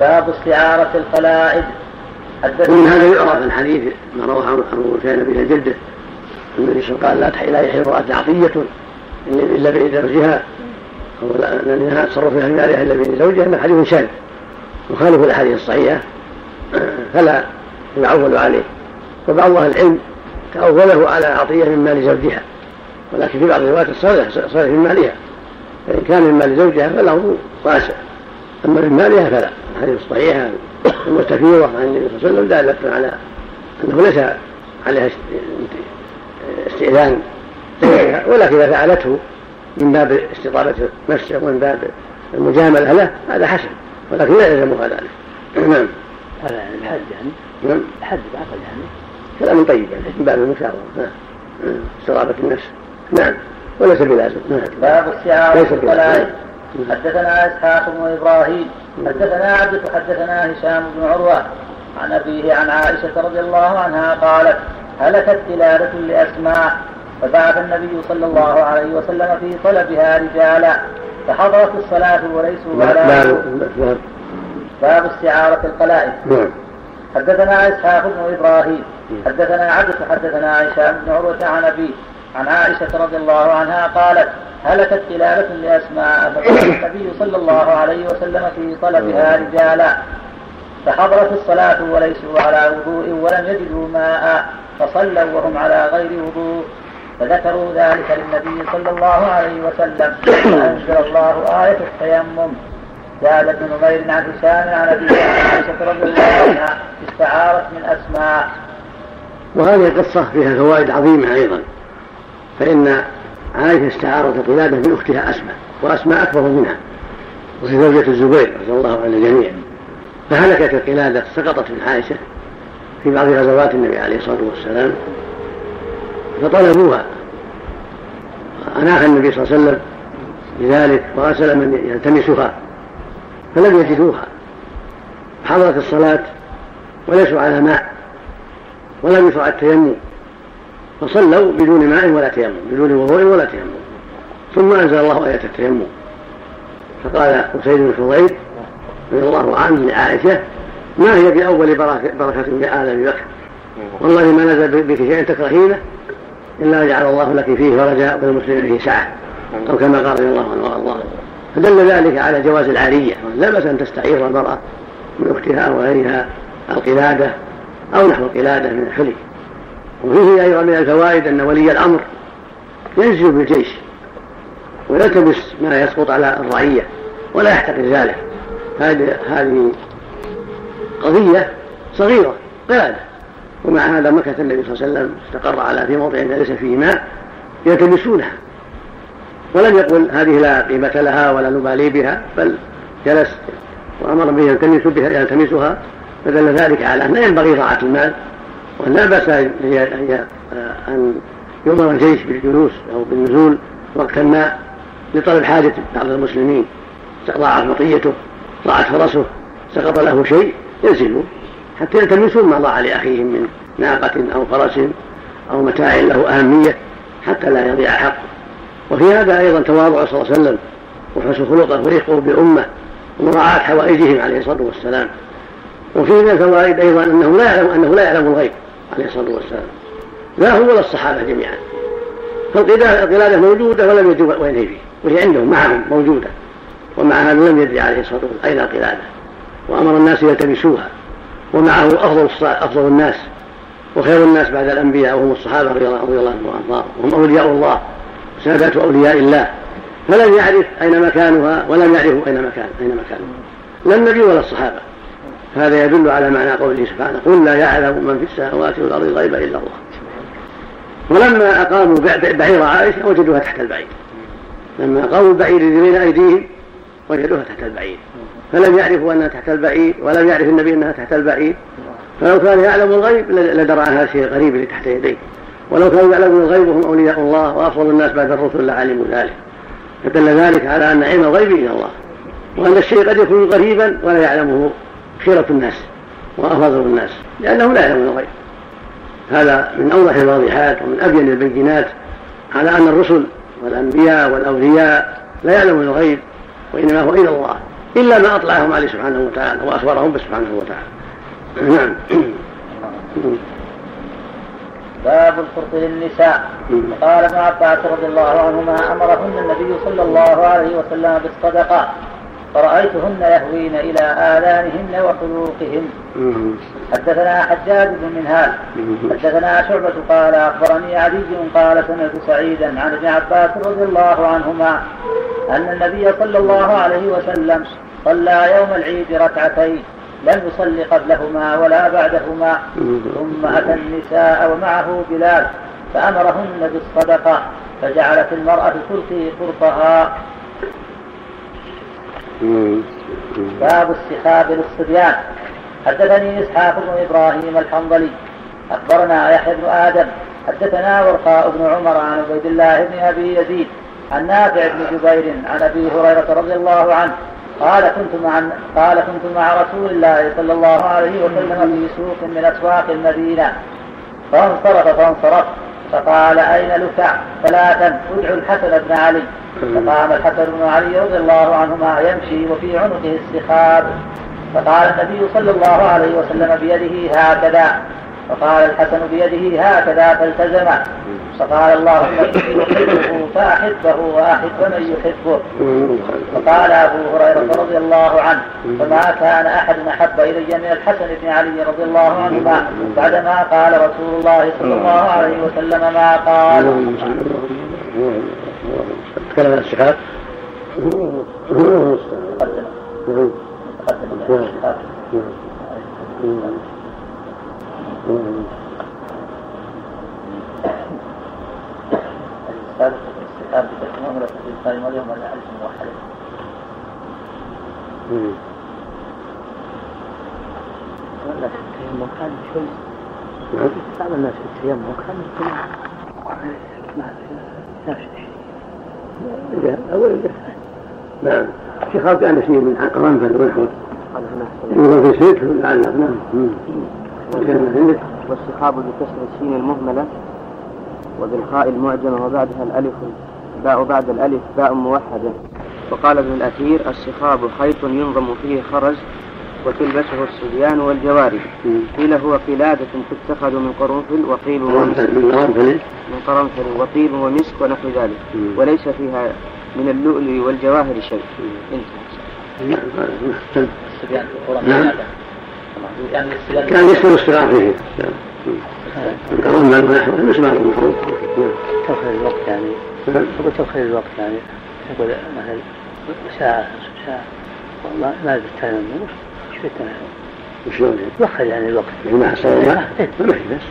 باب استعارة القلائد. ومن هذا يعرف الحديث ما رواه ابو كان بها جدة. النبي صلى الله عليه وسلم قال لا تحل امرأة عطية إلا بإذن زوجها. أو لأنها تصرف في مالها إلا بإذن زوجها. من حديث شاذ. يخالف الأحاديث الصحيحة. فلا يعول عليه. وبعض أهل العلم تأوله على عطية من مال زوجها ولكن في بعض الروايات الصالح صالح من مالها. فإن كان من مال زوجها فله واسع أما من مالها فلا. الحديث الصحيحة المستفيضة عن النبي صلى الله عليه وسلم دالة على أنه ليس عليها استئذان ولكن إذا فعلته من باب استطابة نفسه ومن باب المجاملة له هذا حسن ولكن لا يلزمها ذلك. نعم. هذا الحد يعني. نعم. الحد بعقل يعني. كلام طيب يعني من باب المشاورة نعم. استطابة النفس. نعم. وليس بلازم نعم. باب السعارة حدثنا إسحاق بن إبراهيم. حدثنا عبد حدثنا هشام بن عروة. عن أبيه عن عائشة رضي الله عنها قالت هلكت قلاده لأسماء. فبعث النبي صلى الله عليه وسلم في طلبها رجالا. فحضرت الصلاة وليسوا على باب استعارة القلائد. نعم. حدثنا إسحاق بن إبراهيم. حدثنا عبد حدثنا هشام بن عروة عن ابيه عن عائشة رضي الله عنها قالت هلكت كلابة لأسماء فقال النبي صلى الله عليه وسلم في طلبها رجالا. فحضرت الصلاة وليسوا على وضوء ولم يجدوا ماء فصلوا وهم على غير وضوء. فذكروا ذلك للنبي صلى الله عليه وسلم. فأنزل الله آية التيمم. زاد ابن نمير عن هشام عن أبي عائشة رضي الله عنها استعارت من أسماء. وهذه القصة فيها فوائد عظيمة أيضا. فإن عائشة استعارت قلادة من أختها أسماء وأسماء أكبر منها وهي زوجة الزبير رضي الله عن الجميع فهلكت القلادة سقطت من عائشة في بعض غزوات النبي عليه الصلاة والسلام. فطلبوها. أناخ النبي صلى الله عليه وسلم لذلك وأرسل من يلتمسها فلم يجدوها. حضرت الصلاة وليسوا على ماء ولم يشرع التيمم. فصلوا بدون ماء ولا تيمم بدون وضوء ولا تيمم. ثم أنزل الله آية التيمم. فقال أسيد بن حضير رضي الله عنه لعائشة ما هي بأول بركه لآل بكر؟ والله ما نزل بك شيء تكرهينه إلا جعل الله لك فيه فرجا وللمسلمين فيه سعة. أو كما قال رضي الله عنه وأرضاه. فدل ذلك على جواز العارية. لا بأس أن تستعير المرأة من أختها أو غيرها القلادة أو نحو القلادة من الحلي. وفيه أيضا من الفوائد أن ولي الأمر ينزل بالجيش ويلتبس ما يسقط على الرعية ولا يحتقر ذلك. هذه قضية صغيرة قلادة. ومع هذا مكث النبي صلى الله عليه وسلم استقر على في موضع ليس فيه ماء يلتمسونها ولم يقل هذه لا قيمة لها ولا نبالي بها بل جلس وأمر به يلتمس بها يلتمسها فدل ذلك على أن ينبغي ضاعة المال وأن لا بأس أن يؤمر الجيش بالجلوس أو بالنزول وقت ما لطلب حاجة بعض المسلمين ضاعت مطيته ضاعت فرسه سقط له شيء ينزلوا حتى يلتمسون ما ضاع لأخيهم من ناقة أو فرس أو متاع له أهمية حتى لا يضيع حق وفي هذا أيضا تواضع صلى الله عليه وسلم وحسن خلقه ورفقه بأمة ومراعاة حوائجهم عليه الصلاة والسلام. وفيه من الفوائد أيضا أنه لا يعلم أنه لا يعلم الغيب عليه الصلاة والسلام. لا هو ولا الصحابة جميعا. فالقلادة موجودة ولم يدروا وين هي وهي عندهم معهم موجودة. ومع هذا لم يدري عليه الصلاة والسلام أين القلادة. وأمر الناس يلتمسوها ومعه أفضل أفضل الناس. وخير الناس بعد الأنبياء وهم الصحابة رضي الله عنهم وأرضاهم. وهم أولياء الله. سادات أولياء الله. فلم يعرف أين مكانها ولم يعرفوا أين مكان أين مكانها. لا النبي ولا الصحابة. هذا يدل على معنى قوله سبحانه قل لا يعلم من في السماوات والأرض الغيب إلا الله. ولما أقاموا بعير عائشة وجدوها تحت البعير. لما أقاموا البعير بين أيديهم وجدوها تحت البعير. فلم يعرفوا أنها تحت البعير ولم يعرف النبي أنها تحت البعير. فلو كان يعلم الغيب لدرى عن هذا الغريب اللي تحت يديه. ولو كانوا يعلمون الغيب وهم أولياء الله وأفضل الناس بعد الرسل لعلموا ذلك. فدل ذلك على أن علم الغيب إلى الله وأن الشيء قد يكون غريبا ولا يعلمه خيرة الناس وأفضل الناس لأنه لا يعلم الغيب. هذا من أوضح الواضحات ومن أبين البينات على أن الرسل والأنبياء والأولياء لا يعلمون الغيب وإنما هو إلى الله إلا ما أطلعهم عليه سبحانه وتعالى وأخبرهم به سبحانه وتعالى. نعم. باب الفرط للنساء. قال ابن عباس رضي الله عنهما أمرهن النبي صلى الله عليه وسلم بالصدقة. فرأيتهن يهوين إلى آذانهن وحلوقهن. حدثنا حجاج بن منهال. حدثنا شعبة قال أخبرني علي قال سمعت سعيدا عن ابن عباس رضي الله عنهما أن النبي صلى الله عليه وسلم صلى يوم العيد ركعتين. لم يصل قبلهما ولا بعدهما ثم أتى النساء ومعه بلال فأمرهن بالصدقة فجعلت المرأة تلقي قرطها. باب السحاب للصبيان حدثني إسحاق بن إبراهيم الحنظلي. أخبرنا يحيى بن آدم. حدثنا ورقاء بن عمر عن عبيد الله بن أبي يزيد عن نافع بن جبير عن أبي هريرة رضي الله عنه قال كنت مع قال كنت مع رسول الله صلى الله عليه وسلم في سوق من أسواق المدينة. فانصرف فانصرفت فقال أين لكع ثلاثا ادعوا الحسن بن علي. فقام الحسن بن علي رضي الله عنهما يمشي وفي عنقه السخاب فقال النبي صلى الله عليه وسلم بيده هكذا. فقال الحسن بيده هكذا فالتزمه فقال اللهم اني احبه فأحبه وأحب من يحبه. فقال أبو هريرة رضي الله عنه فما كان أحد أحب إلي من الحسن بن علي رضي الله عنهما بعدما قال رسول الله صلى الله عليه وسلم ما قال. تكلم عن في التيمم كان شوي في نعم الشيخ كان شيء من قرنفل ونحوه في سيف لعل نعم. والصحاب بكسر السين المهملة وبالخاء المعجمة وبعدها الألف باء بعد الألف باء موحدة. وقال ابن الأثير الصخاب خيط ينظم فيه خرز وتلبسه الصبيان والجواري قيل هو قلادة تتخذ من قرنفل وقيل ومسك من قرنفل. وطيب ومسك ونحو ذلك. وليس فيها من اللؤلؤ والجواهر شيء. انتهى. الصبيان نعم. كان يسمى الصغار فيه. ونحوه المحروم توخير الوقت يعني. يقول توخير الوقت يعني. يقول مثلا ساعة نصف ساعة. والله ما بالتيمم إيش في التيمم؟ شلون؟ يوخر يعني الوقت. ما حصل. ما ما في بس.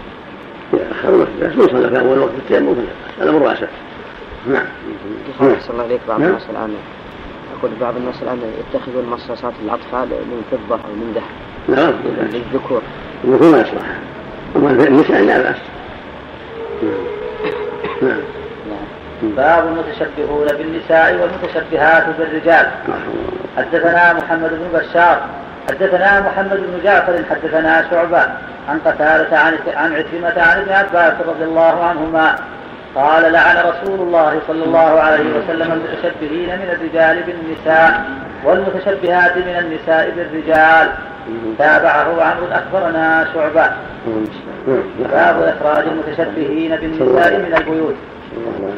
يأخر ما في بس. من صلى في أول وقت التيمم فلا هذا أمر واسع نعم. أحسن الله إليك بعض الناس الآن يقول بعض الناس الآن يتخذون مصاصات الأطفال من فضة أو من ذهب نعم. للذكور. الذكور ما يصلح. أما النساء لا بأس. نعم. باب المتشبهون بالنساء والمتشبهات بالرجال. حدثنا محمد بن بشار. حدثنا محمد بن جعفر. حدثنا شعبة عن قتادة عن عن عكرمة عن ابن عباس رضي الله عنهما قال لعن رسول الله صلى الله عليه وسلم المتشبهين من الرجال بالنساء والمتشبهات من النساء بالرجال. تابعه عمرو اخبرنا شعبة. باب إخراج المتشبهين بالنساء من البيوت.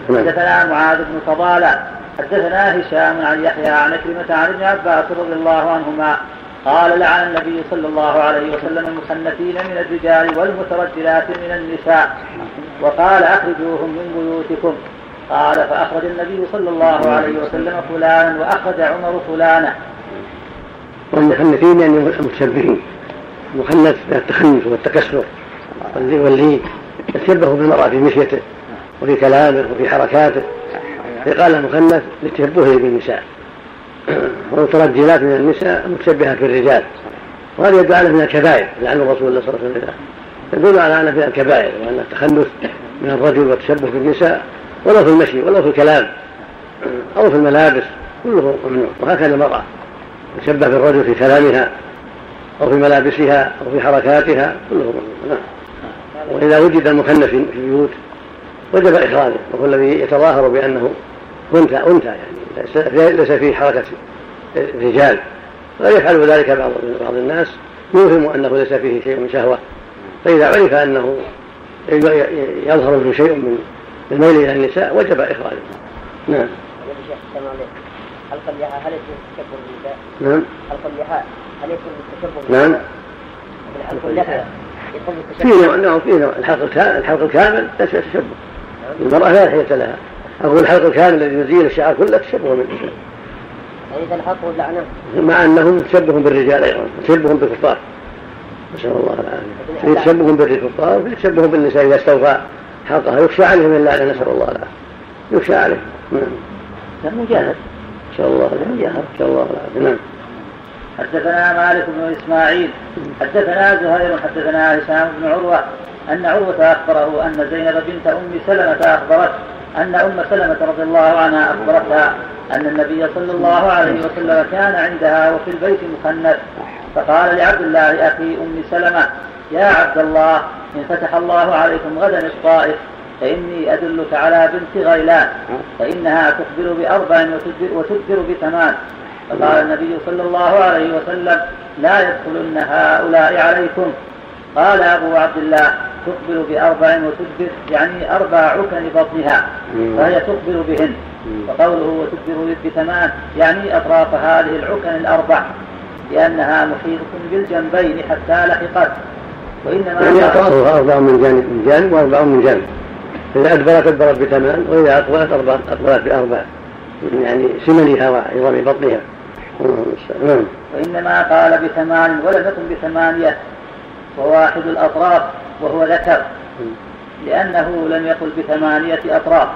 حدثنا معاذ بن فضالة. حدثنا هشام عن يحيى عن كلمة عن ابن عباس رضي الله عنهما. قال لعن النبي صلى الله عليه وسلم المخنثين من الرجال والمترجلات من النساء. وقال أخرجوهم من بيوتكم. قال فأخرج النبي صلى الله عليه وسلم فلانا وأخرج عمر فلانا. والمخنثين يعني المتشبهين المخنث من التخنث والتكسر واللي يتشبه بالمرأة في مشيته وفي كلامه وفي حركاته. فقال المخنث لتشبهه بالنساء. والمترجلات من النساء متشبهة بالرجال. وهذا يدل على من الكبائر لعن الرسول صلى الله عليه وسلم. يدل على ان فيها الكبائر وأن التخنث من الرجل والتشبه بالنساء ولو في المشي ولو في الكلام أو في الملابس كله ممنوع. وهكذا المرأة. تشبه بالرجل في كلامها أو في ملابسها أو في حركاتها. كله نعم وإذا وجد المكنف في البيوت وجب إخراجه وهو الذي يتظاهر بأنه أنثى أنثى يعني ليس فيه حركة رجال. وقد يفعل ذلك بعض بعض الناس. يوهم أنه ليس فيه شيء من شهوة. فإذا عرف أنه يظهر منه شيء من الميل إلى النساء وجب إخراجه. نعم. حلق اللحى هل يكون تشبه بالنساء؟ نعم. حلق اللحى هل يكون بالتشبه نعم. حلق اللحى في نوع نوع في نوع. الحلق الكامل الحلق الكامل ليس تشبه المرأة لا لحية لها. أقول الحلق الكامل الذي يزيل الشعر كله تشبه بالنساء يعني تلحقه اللعنة مع أنه تشبه بالرجال أيضا. تشبه بالكفار. نسأل الله العافية. في تشبه بالكفار وفي تشبه بالنساء إذا استوفى حلقها يخشى عليه من اللعنة نسأل الله العافية. يخشى عليه نعم. مجاهد. نسأل الله العافية نسأل الله العافية نعم. حدثنا مالك بن إسماعيل حدثنا زهير حدثنا هشام بن عروة أن عروة أخبره أن زينب بنت أم سلمة اخبرت أن أم سلمة رضي الله عنها أخبرتها أن النبي صلى الله عليه وسلم كان عندها وفي البيت مخنث. فقال لعبد الله أخي أم سلمة يا عبد الله إن فتح الله عليكم غدا الطائف فإني أدلك على بنت غيلان فإنها تخبر بأربع وتدبر بثمان. فقال النبي صلى الله عليه وسلم لا يدخلن هؤلاء عليكم. قال أبو عبد الله تخبر بأربع وتدبر يعني أربع عكن بطنها فهي تخبر بهن. وقوله وتدبر بثمان يعني أطراف هذه العكن الأربع لأنها محيطة بالجنبين حتى لحقت. وإنما يعني أطرافها أربع من جانب من جانب وأربع من جانب. إذا أدبرت أدبرت بثمان وإذا أقبلت أقبلت بأربع. يعني سمنها وعظام بطنها. نعم. وإنما قال بثمان ولم يكن بثمانية. وواحد الأطراف وهو ذكر. لأنه لم يقل بثمانية أطراف.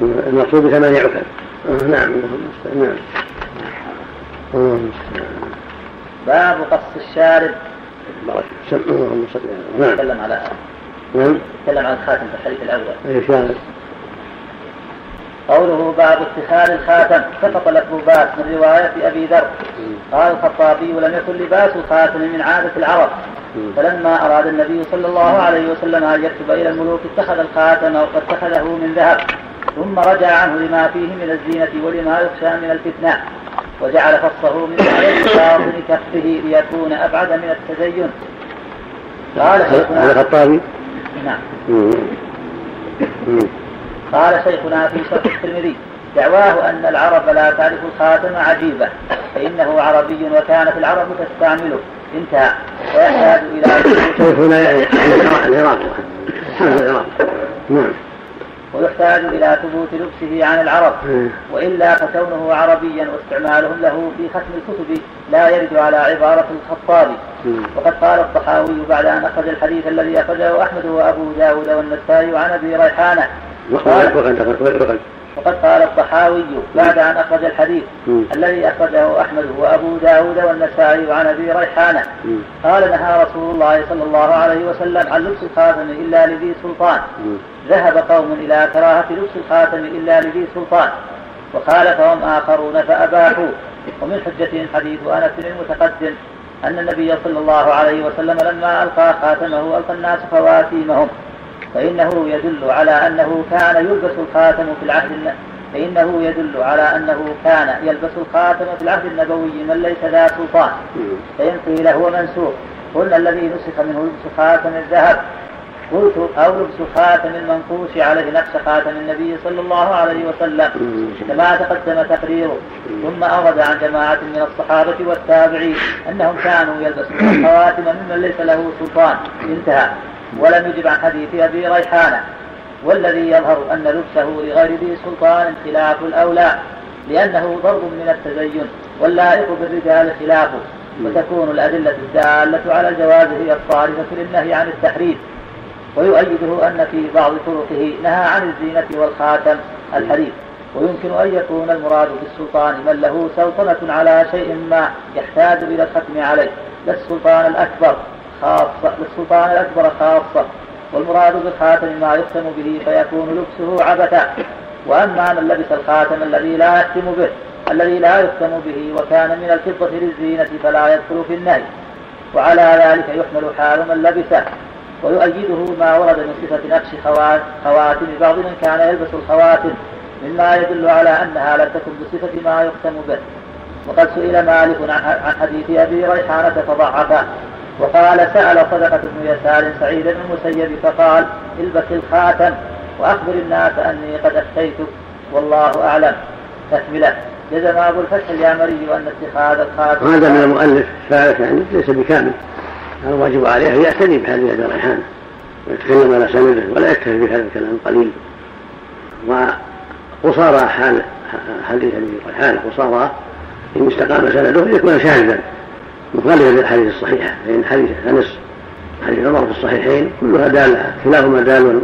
المقصود بثمانية عكر نعم. نعم. باب قص الشارب. اللهم صل نعم. على نعم. تكلم عن الخاتم في الحديث الأول. شارب قوله باب اتخاذ الخاتم سقط لفظ من رواية أبي ذر. قال الخطابي لم يكن لباس الخاتم من عادة العرب. فلما أراد النبي صلى الله عليه وسلم أن يكتب إلى الملوك اتخذ الخاتم وقد اتخذه من ذهب. ثم رجع عنه لما فيه من الزينة ولما يخشى من الفتنة. وجعل فصه من باطن كفه ليكون أبعد من التزين. قال الخطابي نعم. قال شيخنا في شرح الترمذي دعواه أن العرب لا تعرف الخاتم عجيبة فإنه عربي وكانت العرب تستعمله. انتهى. ويحتاج إلى شيخنا يعني العراق العراق نعم. ويحتاج إلى ثبوت لبسه عن العرب. وإلا فكونه عربيا واستعمالهم له في ختم الكتب لا يرد على عبارة الخطابي وقد قال الطحاوي بعد أن أخرج الحديث الذي أخرجه أحمد وأبو داود والنسائي عن أبي ريحانة. وقد قال الطحاوي بعد أن أخرج الحديث الذي أخرجه أحمد وأبو داود والنسائي عن أبي ريحانة. قال نهى رسول الله صلى الله عليه وسلم عن لبس الخاتم إلا لذي سلطان. ذهب قوم إلى كراهة لبس الخاتم إلا لذي سلطان. وخالفهم آخرون فأباحوا. ومن حجتهم حديث أنس المتقدم أن النبي صلى الله عليه وسلم لما ألقى خاتمه ألقى الناس خواتيمهم فإنه يدل على أنه كان يلبس الخاتم في العهد فإنه يدل على أنه كان يلبس الخاتم في العهد النبوي من ليس ذا سلطان. فإن قيل هو منسوخ قلنا الذي نسخ منه لبس خاتم الذهب. قلت أو لبس خاتم المنقوش عليه نقش خاتم النبي صلى الله عليه وسلم. كما تقدم تقريره. ثم أورد عن جماعة من الصحابة والتابعين أنهم كانوا يلبسون الخواتم ممن ليس له سلطان. انتهى. ولم يجب عن حديث أبي ريحانة والذي يظهر أن لبسه لغير ذي سلطان خلاف الأولى لأنه ضرب من التزين واللائق بالرجال خلافه وتكون الأدلة الدالة على الجواز هي الصارفة للنهي عن التحريم. ويؤيده أن في بعض طرقه نهى عن الزينة والخاتم الحديث ويمكن أن يكون المراد بالسلطان من له سلطنة على شيء ما يحتاج إلى الختم عليه لا السلطان الأكبر. خاصة للسلطان الأكبر خاصة والمراد بالخاتم ما يختم به فيكون لبسه عبثا. وأما من لبس الخاتم الذي لا يختم به الذي لا يختم به وكان من الفضة للزينة فلا يدخل في النهي. وعلى ذلك يحمل حال من لبسه ويؤيده ما ورد من صفة نقش خواتم بعض من كان يلبس الخواتم مما يدل على أنها لم تكن بصفة ما يختم به. وقد سئل مالك عن حديث أبي ريحانة فضعفه. وقال سأل صدقة بن يسار سعيد بن المسيب فقال البس الخاتم وأخبر الناس أني قد أفتيتك والله أعلم. تكملة جزم أبو الفتح اليامري أن اتخاذ الخاتم. وهذا من المؤلف فارس يعني ليس بكامل. الواجب عليه أن يعتني بهذه أبي ريحانة ويتكلم على سنده ولا يكتفي بهذا الكلام القليل وقصارى حال حديث أبي ريحانة قصارى إن استقام سنده يكون شاذا. مخالفا للحديث الصحيحة فإن حديث أنس حديث عمر في الصحيحين كلها دالة كلاهما دال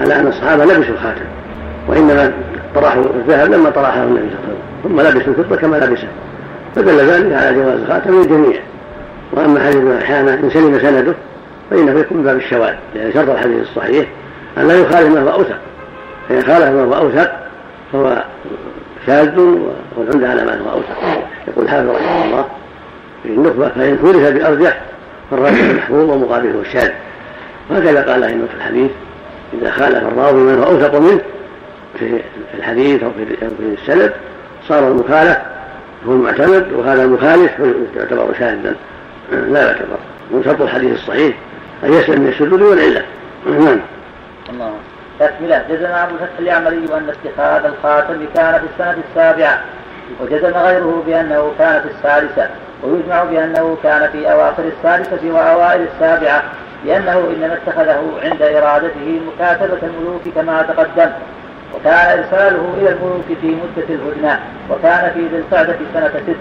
على أن الصحابة لبسوا الخاتم وإنما طرحوا الذهب لما طرحه النبي صلى الله عليه وسلم ثم لبسوا الفضة كما لبسه. فدل ذلك على جواز الخاتم للجميع. وأما حديث أحيانا إن سلم سنده فإنه يكون باب الشواذ لأن شرط الحديث الصحيح أن لا يخالف ما هو أوثق. فإن خالف ما هو أوثق فهو شاذ والعمدة على ما هو أوثق يقول الحافظ رحمه الله. في النخبه فإن خولف بأرجح فالراجح المحفوظ ومقابله الشاذ وهكذا قال أئمة الحديث إذا خالف الراوي من هو أوثق منه في الحديث أو في السند صار المخالف هو المعتمد وهذا المخالف يعتبر شاذا. لا يعتبر. من شرط الحديث الصحيح. أن يسلم من الشذوذ والعلة؟ نعم. الله. تكملة جزم أبو الفتح اليعمري أن اتخاذ الخاتم كان في السنة السابعة وجزم غيره بأنه كان في السادسة. ويجمع بأنه كان في أواخر السادسة وأوائل السابعة لأنه إنما اتخذه عند إرادته مكاتبة الملوك كما تقدم. وكان إرساله إلى الملوك في مدة الهدنة وكان في ذي القعدة سنة ست.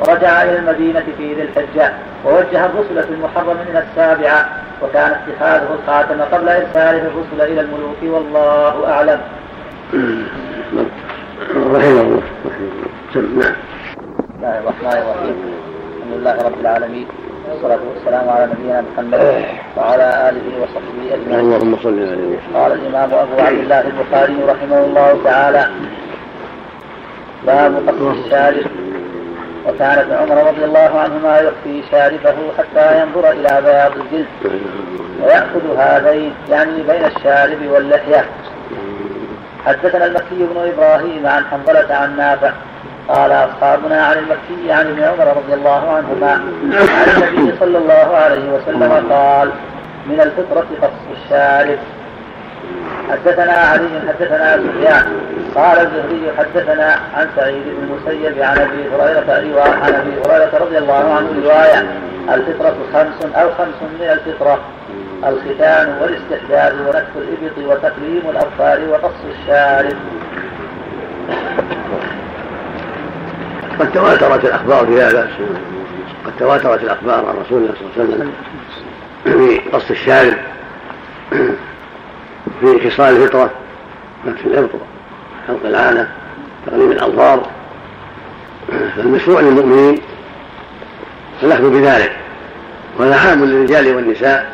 ورجع إلى المدينة في ذي الحجة. ووجه الرسل في المحرم من السابعة. وكان اتخاذه الخاتم قبل إرساله الرسل إلى الملوك والله أعلم. رحمه الله. نعم. بسم الله الرحمن الرحيم. الحمد لله رب العالمين والصلاة والسلام على نبينا محمد وعلى آله وصحبه أجمعين. اللهم صل عليه قال الإمام أبو عبد الله البخاري رحمه الله تعالى باب قصر الشارب. وكان ابن عمر رضي الله عنهما يخفي شاربه حتى ينظر إلى بياض الجلد. ويأخذ هذين يعني بين الشارب واللحية. حدثنا المكي بن إبراهيم عن حنظلة عن نافع قال أصحابنا عن المكي عن ابن عمر رضي الله عنهما عن النبي صلى الله عليه وسلم قال من الفطرة قص الشارب. حدثنا علي حدثنا سفيان. قال الزهري حدثنا عن سعيد بن المسيب عن أبي هريرة عن أبي هريرة رضي الله عنه رواية الفطرة خمس أو خمس من الفطرة. الختان والاستحداد ونكف الإبط وتقليم الأظفار وقص الشارب. قد تواترت الأخبار في هذا قد تواترت الأخبار عن رسول الله صلى الله عليه وسلم في قص الشارب في خصال الفطرة نفس الإبط حلق العانة تقليم الأظفار فالمشروع للمؤمنين الأخذ بذلك. وهذا عام للرجال والنساء.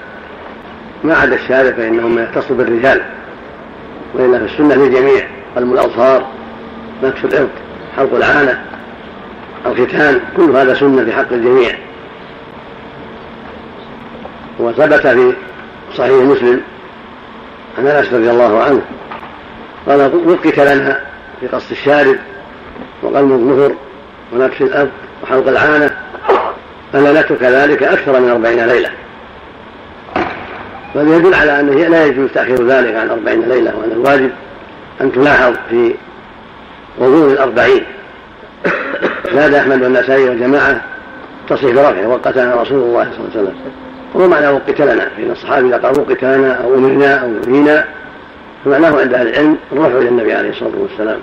ما عدا الشارع فإنه ما يختص بالرجال وإلا في السنة للجميع. قلم الأظفار نكس الإبط حلق العانة الختان كل هذا سنة في حق الجميع. وثبت في صحيح مسلم عن أنس رضي الله عنه قال وقت لنا في قص الشارب وقلم الظهر ونكس الأب وحلق العانة فليلة كذلك أكثر من أربعين ليلة. وهذا يدل على أنه لا يجوز تأخير ذلك عن أربعين ليلة وأن الواجب أن تلاحظ في غضون الأربعين. زاد أحمد والنسائي والجماعة تصح برفعه وقتنا رسول الله صلى الله عليه وسلم. وما معنى وقت لنا فإن الصحابة إذا قالوا وقت لنا أو أمرنا أو نهينا فمعناه عند أهل العلم الرفع إلى النبي عليه الصلاة والسلام.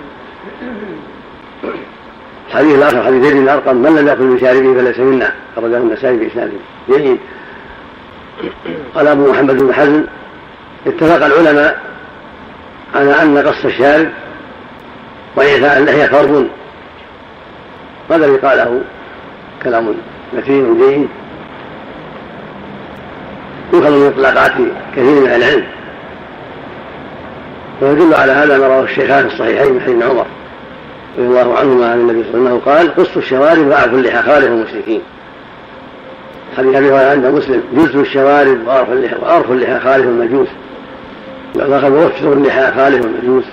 الحديث الآخر حديث زيد بن أرقم من لم يأكل بشاربه فليس منا. أخرجه النسائي بإسناد جيد قال أبو محمد بن حزم اتفق العلماء على أن قص الشارب وإعفاء اللحية فرض. هذا الذي قاله كلام متين جيد يؤخذ من اطلاقات كثير من العلم. ويدل على هذا ما رواه الشيخان الصحيحين من حديث عمر رضي الله عنهما عن النبي صلى الله عليه وسلم قال قصوا الشوارب واعفوا اللحى خالف المشركين. حديث أبي هريرة عند مسلم جزوا الشوارب وارفوا اللحى اللحى خالف المجوس. والاخر ووفروا اللحى خالف المجوس.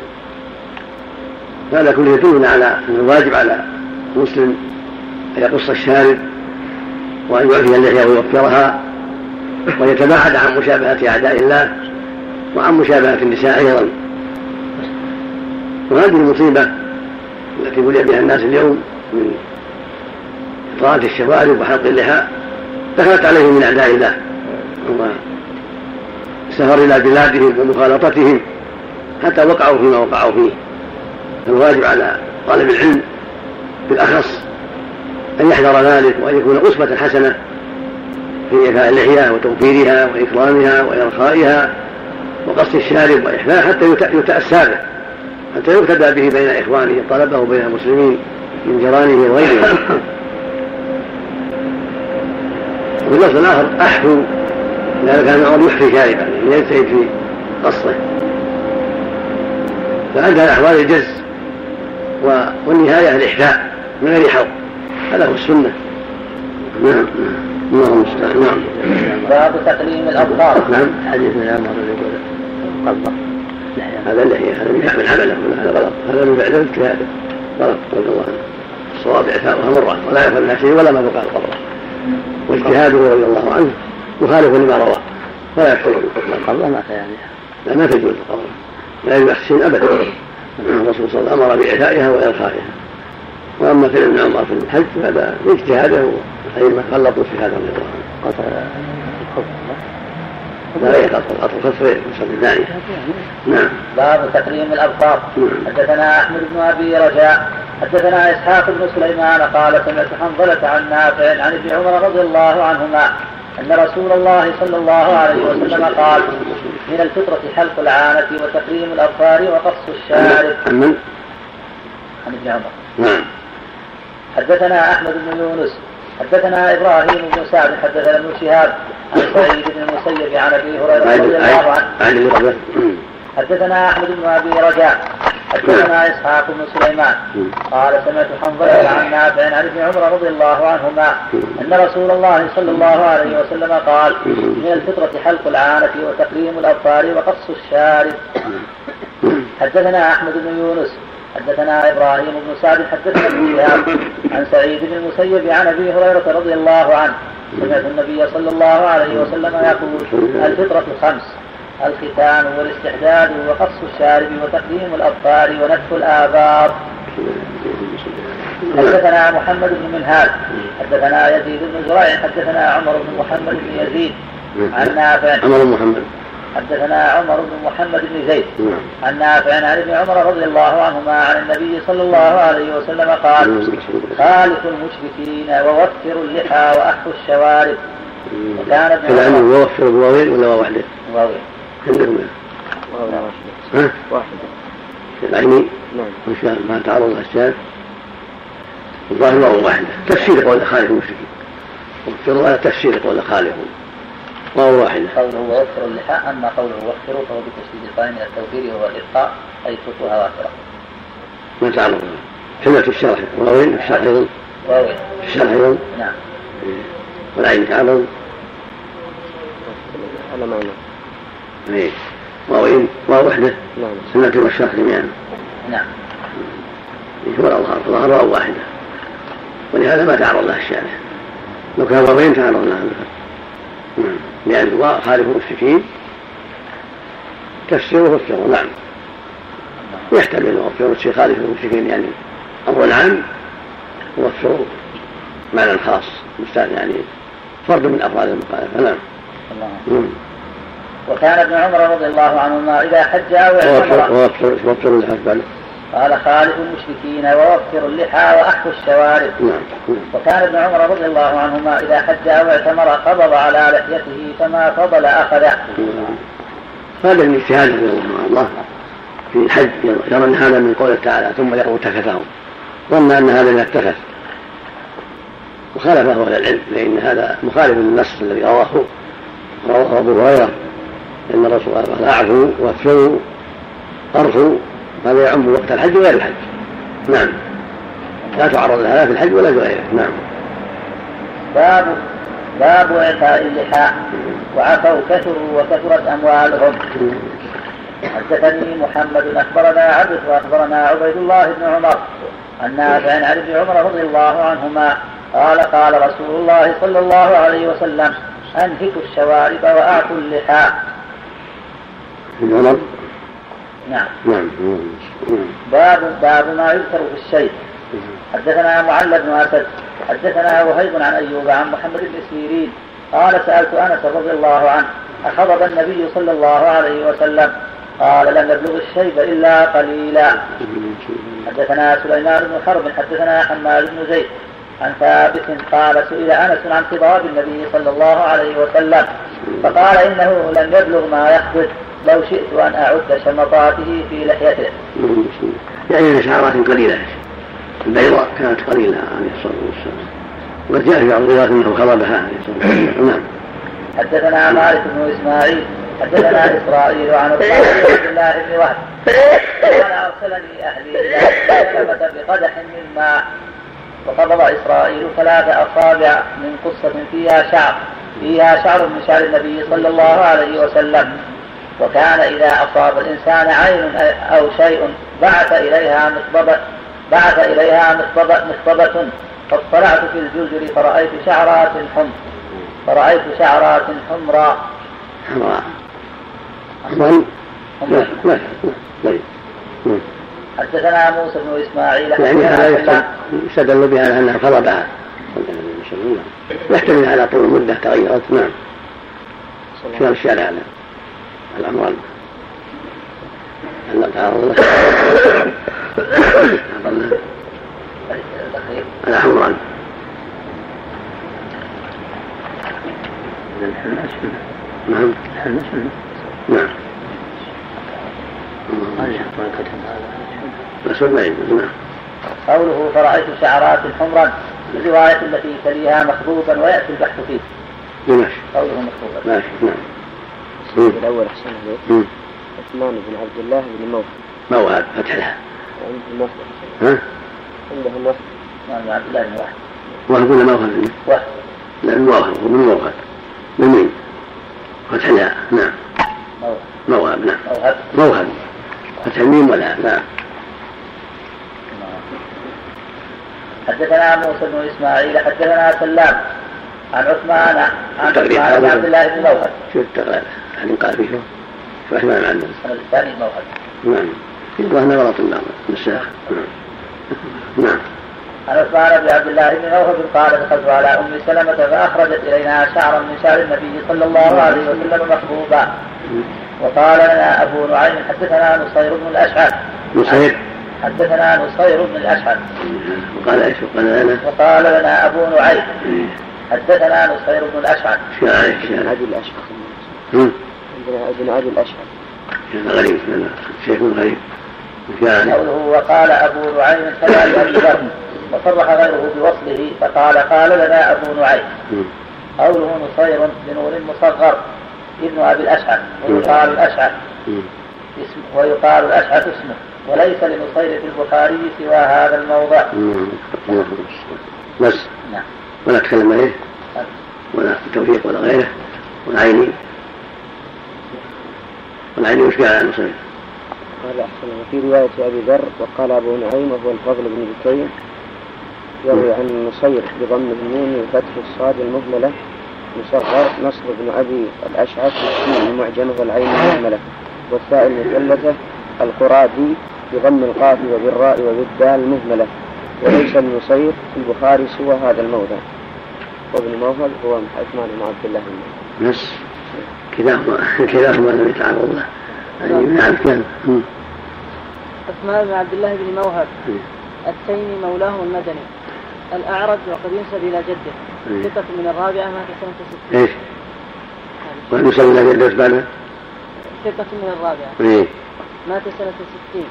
هذا كله يدلنا على ان الواجب على المسلم أن يقص الشارب وأن يعفي اللحية ويوفرها ويتباعد عن مشابهة أعداء الله وعن مشابهة النساء أيضا. وهذه المصيبة التي بلي بها الناس اليوم من إطالة الشوارب وحلق اللحى دخلت عليهم من أعداء الله. والسفر إلى بلادهم ومخالطتهم حتى وقعوا فيما وقعوا فيه. الواجب على طالب العلم بالأخص أن يحذر ذلك وأن يكون أسوة حسنة في إعفاء اللحية وتوفيرها وإكرامها وإرخائها وقص الشارب وإحفاء حتى يتأسى به حتى يقتدى به بين إخوانه طلبه بين المسلمين من جيرانه وغيرهم وفي اللفظ الآخر أحفوا لأن كان عمر يحفي شاربا يعني يجتهد في قصه فأدى الأحوال الجز والنهاية الإحفاء. من غير حظ هذا هو السنة. نعم الله المستعان. نعم. باب تقليم الأبصار نعم. حديث من عمر يقول هذا اللحية هذا من عمله. هذا غلط. هذا من بعد اجتهاده غلط. رضي الله عنه. الصواب إعفاؤها مرة ولا يفعل لها شيء ولا ما بقى القبضة واجتهاده رضي الله عنه. مخالف لما روى. ولا يحصل القبضة ما يعني. لا ما تجوز القبضة لا يحسن أبدا. الرسول صلى الله عليه وسلم أمر بإعفائها وإرخائها. وأما فعل ابن عمر في الحج فهذا اجتهاده أئمة غلطوا في هذا النظام. قطع لا يقطع قطع في الثاني نعم. باب تكريم الأبصار. نعم. حدثنا أحمد بن أبي رجاء. حدثنا إسحاق بن سليمان قال سمعت حنظلة عن نافع عن ابن عمر رضي الله عنهما أن رسول الله صلى الله عليه وسلم قال من الفطرة حلق العانة وتكريم الأبصار وقص الشارب. عن من؟ عن ابن عمر. نعم. حدثنا أحمد بن يونس حدثنا إبراهيم بن سعد حدثنا ابن شهاب عن سعيد بن المسيب عن أبي هريرة رضي الله عنه. حدثنا أحمد بن أبي رجاء حدثنا إسحاق بن سليمان. قال سمعت حنظلة عن نافع عن ابن عمر رضي الله عنهما أن رسول الله صلى الله عليه وسلم قال من الفطرة حلق العانة وتقليم الابصار وقص الشارب. حدثنا أحمد بن يونس حدثنا إبراهيم بن سعد حدثنا ابن عن سعيد بن المسيب عن أبي هريرة رضي الله عنه. سمعت النبي صلى الله عليه وسلم يقول الفطرة خمس الختان والاستحداد وقص الشارب وتقديم الأبطال ونتف الآبار. حدثنا محمد بن منهال حدثنا يزيد بن زريع حدثنا عمر بن محمد بن يزيد. عن نافع. عمر بن محمد. حدثنا عمر بن محمد بن زيد. نعم. عن نافع عن ابن عمر رضي الله عنهما عن النبي صلى الله عليه وسلم قال خالفوا المشركين ووفروا اللحى واحفوا الشوارب. وكان ابن عمر يوفر بواويل ولا واحدة؟ واوي. عندكم واحدة؟ واحدة العيني نعم ما تعرض الشاذ الظاهر واحدة تفسير قول خالف المشركين. وفروا على تفسير قول خالف واو واحدة قوله ووفروا اللحى أما قوله وفروا فهو بتشديد القائم من التوفير وهو الالقاء أي اتركوها وافره. ما تعرض سمعت الشرح. واوين؟ في الشرح أيضا. واوي. في الشرح أيضا. نعم. والعين تعرض على معنى إيه. واوين؟ واو واحدة نعم. سمعت الشرح جميعا. نعم. هو الأظهر. الظاهر واو واحدة. ولهذا ما تعرض لها الشارع لو كان واوين تعرض لها. لأن خالف المشركين تفسيره وفسره نعم. يحتمل وفسر الشيخ خالف المشركين يعني أمر عام وفسر معنى خاص يعني فرد من أفراد المخالفة نعم. الله. وكان ابن عمر رضي الله عنهما إذا حج أو اعتمر وفر اللحى بعده قال خالف المشركين ووفر اللحى وأحفوا الشوارب. نعم وكان ابن عمر رضي الله عنهما إذا حج أو اعتمر قبض على لحيته فما فضل أخذه. هذا من اجتهاد الله في الحج يرى أن هذا من قوله تعالى ثم يقول اتخذهم. ظن أن هذا من اتخذ. وخالفه أهل العلم فإن هذا مخالف للنص الذي رواه رواه أبو هريرة إن الرسول قال أعفوا واكفروا أرخوا هذا يعم وقت الحج وغير الحج. نعم. لا تعرض لها في الحج ولا في غيره. نعم. باب باب إعفاء اللحى وعفوا كثروا وكثرت أموالهم. حدثني محمد أخبرنا عبد وأخبرنا عبيد الله بن عمر عن نافع عن ابن عمر رضي الله عنهما قال قال رسول الله صلى الله عليه وسلم أنهكوا الشوارب وأعفوا اللحى عمر؟ نعم. نعم باب باب ما يذكر في الشيب حدثنا معلى بن أسد حدثنا وهيب عن أيوب عن محمد بن سيرين. قال سألت أنس رضي الله عنه أخضب النبي صلى الله عليه وسلم؟ قال لم يبلغ الشيب إلا قليلا. حدثنا سليمان بن حرب حدثنا حماد بن زيد. عن ثابت قال سئل أنس عن خضاب النبي صلى الله عليه وسلم فقال إنه لم يبلغ ما يخبث لو شئت أن أعد شمطاته في لحيته. يعني شعرات قليلة البيضاء كانت قليلة عليه الصلاة والسلام. وقد جاء في بعض الروايات أنه خضبها عليه الصلاة والسلام. نعم. حدثنا مالك بن إسماعيل حدثنا إسرائيل عن عبد الله بن وهب. قال أرسلني أهلي إلى بقدح من ماء. وقبض إسرائيل ثلاث أصابع من قصة فيها شعر. فيها شعر من شعر النبي صلى الله عليه وسلم. وكان إذا أصاب الإنسان عين أو شيء بعث إليها مخضبة بعث إليها مخضبة, مخضبة فاطلعت في الجزر فرأيت شعرات حمر فرأيت شعرات حمراء. حمراء. حمراء. حدثنا موسى بن إسماعيل. يعني هذا يستدل بها على انها فرضها يحتمل على طول المده تغيرت. نعم. في الشارع على الأموال. هل تعرض على حمران نعم. نعم. الأسود ما يجوز. نعم. قوله فرأيت شعرات حمرا الرواية التي تليها مخطوطا ويأتي البحث فيه. ماشي قوله مخطوطا ماشي. نعم. الأول أحسن عليك. عثمان بن عبد الله بن موفى موهب فتح لها. عندهم وحدة ها؟ عندهم وحدة عثمان بن عبد الله بن وهب وهب ولا موهب؟ وهب لا الموهب هو من موهب من مين؟ فتح لها نعم. موهب موهب نعم. موهب موهب فتح الميم ولا؟ نعم. حدثنا موسى بن إسماعيل حدثنا سلام عن عثمان عن عثمان بن عبد الله بن موهب شو التغليب؟ هل قال فيه. عثمان عنه السند الثاني موهب نعم. في ظهر غلط النار النساخ نعم. نعم. عن عثمان بن عبد الله بن موهب قال دخلت على أم سلمة فأخرجت إلينا شعرا من شعر النبي صلى الله عليه وسلم مخبوبا وقال لنا أبو نعيم حدثنا نصير بن الأشعث. نصير. حدثنا نصير بن الأشعث. وقال إيش؟ وقال لنا وقال لنا أبو نعيم. حدثنا نصير بن الأشعث. شاعر ابن ابن عدي الأشعث. هذا غريب شيخ غريب قوله وقال أبو نعيم كذا ابي ذر وصرح غيره بوصله فقال قال لنا أبو نعيم. قوله نصير بنور مصغر ابن أبي الأشعث ويقال الأشعث. اسم ويقال الأشعث اسمه وليس لنصير في البخاري سوى هذا الموضع. بس. نعم. ولا تكلم عليه ولا توفيق ولا غيره. ولا عيني وش قال عن نصير قال أحسن وفي رواية أبي ذر وقال أبو نعيم وهو الفضل بن بكير يروي عن النصير بضم النون وفتح الصاد المهملة مصغر نصر بن أبي الأشعث بالسين المعجمة والعين المهملة والساء المثلثة القرادي بضم القاف وبالراء وبالدال المهملة وليس النصير في البخاري سوى هذا الموضع. وابن موهب هو عثمان بن عبد الله. نص كلاهما كلاهما لم يتعرض له نعم. كان عثمان بن عبد الله بن موهب. التيمي مولاه المدني. الأعرج وقد ينسب إلى جده. ثقة من الرابعة مات سنة ستين إيش؟ وينسب إلى جده بعد ثقة من الرابعة. إيه مات سنة ستين.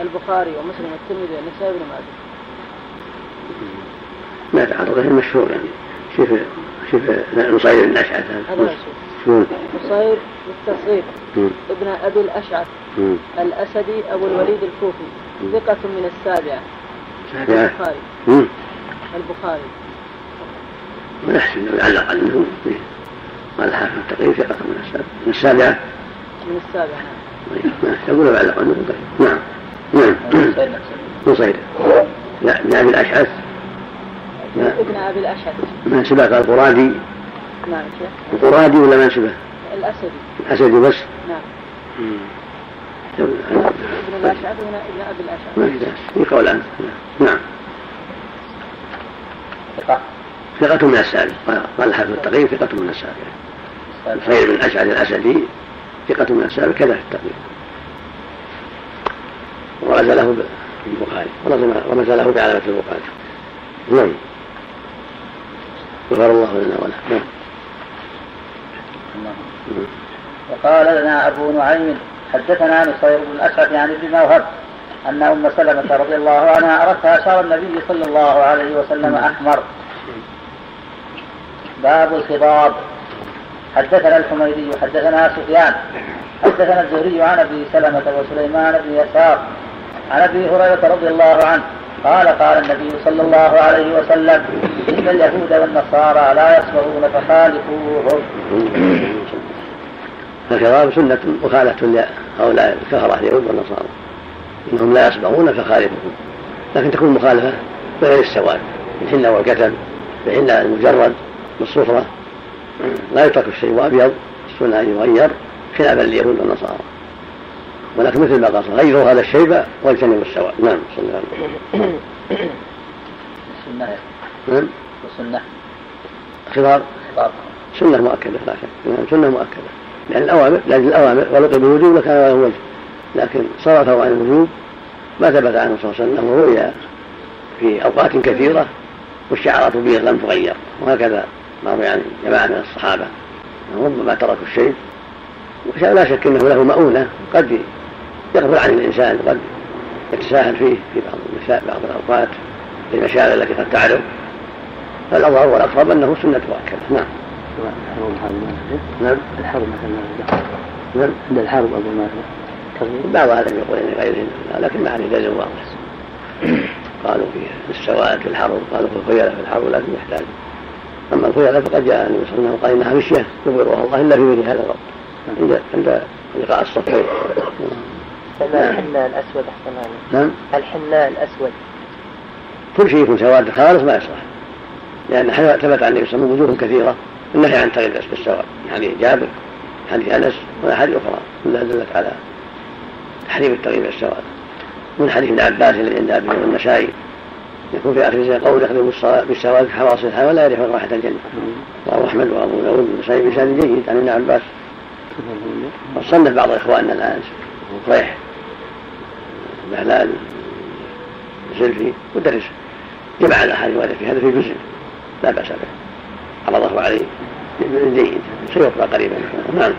البخاري ومسلم والترمذي والنسائي بن ماجه. ما تعرض له المشهور يعني. شوف شوف نصير بن الاشعث هذا. نصير بالتصغير. ابن أبي الأشعث. الأسدي أبو الوليد الكوفي. ثقة من السابعة البخاري. البخاري. ونحسن لو يعلق عنه قال حافظ التقريب ثقة من السابعة من السابعة من السابعة نعم تقول لو يعلق عنه نعم. نعم. نصير. لا ابن أبي الأشعث. ابن أبي الأشعث. من سبق القرادي نعم شيخ القرادي ولا من سبق؟ الأسدي. الأسدي بس؟ نعم. ابن الأشعث هنا ابن أبي الأشعث. ما في بأس في قول عنه. نعم. ثقة. ثقة من السابع قال الحافظ التقييم ثقة من السابع سعيد بن الأشعث الأسدي ثقة من السابع كذا في التقييم ورزله في البخاري. ورمز له بعلامة البخاري. نعم. غفر الله لنا وله نعم. وقال لنا أبو نعيم حدثنا نصير بن الأشعث عن ابن موهب أن أم سلمة رضي الله عنها أردتها شعر النبي صلى الله عليه وسلم أحمر. باب الخضاب. حدثنا الحميدي حدثنا سفيان حدثنا الزهري عن أبي سلمة وسليمان بن يسار عن أبي هريرة رضي الله عنه قال قال النبي صلى الله عليه وسلم إن اليهود والنصارى لا يصبرون فخالفوهم الخضاب سنة مخالفة لهؤلاء الكفرة اليهود والنصارى. إنهم لا يصبغون فخالفهم لكن تكون مخالفة بغير السواد الحنة والكتم الحنة المجرد بالصفرة لا يترك الشيء أبيض السنة أن يغير خلافا لليهود والنصارى. ولكن مثل ما قال غيروا هذا الشيب واجتنبوا السواد نعم صلى الله عليه وسلم. السنة نعم. والسنة. خضار خطاب. سنة مؤكدة لا شك نعم سنة مؤكدة. لأن الأوامر لأن الأوامر ولو بالوجوب لكان له وجه لكن صرفه عن الوجوب ما ثبت عنه صلى الله عليه وسلم انه رؤيا في أوقات كثيرة والشعرات به لم تغير. وهكذا ما روي عن جماعة من الصحابة. ربما تركوا الشيء. ولا شك إنه له مؤونة قد يغفل عن الإنسان وقد يتساهل فيه في بعض المساء بعض الأوقات في المشاغل التي قد تعرض. فالأظهر والاقرب أنه سنة مؤكده نعم. نعم. الحرب مثلا نعم. عند الحرب أبو ما بعض أهل يقول إن غيرهن لكن ما عليه دليل واضح. قالوا في السواد في الحرب قالوا في الخيلاء في الحرب لكن يحتاج. أما الخيلاء فقد جاء النبي صلى الله عليه وسلم قال إنها مشية يبغضها الله إلا في مثل هذا الوقت. عند عند لقاء الصفين الحناء الأسود أحسن نعم. الحناء الأسود. كل شيء يكون سواد خالص ما يصلح. لأن ثبت عن النبي صلى الله عليه وسلم وجوه كثيرة النهي عن تغيير بالسواد حديث جابر حديث أنس وأحاديث أخرى. كلها دلت على تحريم التغيير بالسواد من حديث ابن عباس الذي عند أبي النسائي يكون في اخر الزمان قول يخدم بالسواد حواصل الحياة ولا يريح رائحه الجنة. رواه أحمد وأبو داود النسائي بسند جيد عن ابن عباس. وصنف بعض إخواننا الآن. صيح بهلال زلفي ودرس جمع الاحاديث الوارده في هذا في جزء. لا بأس به. عرضه عليه. جيد. سيقرا قريبا. نعم.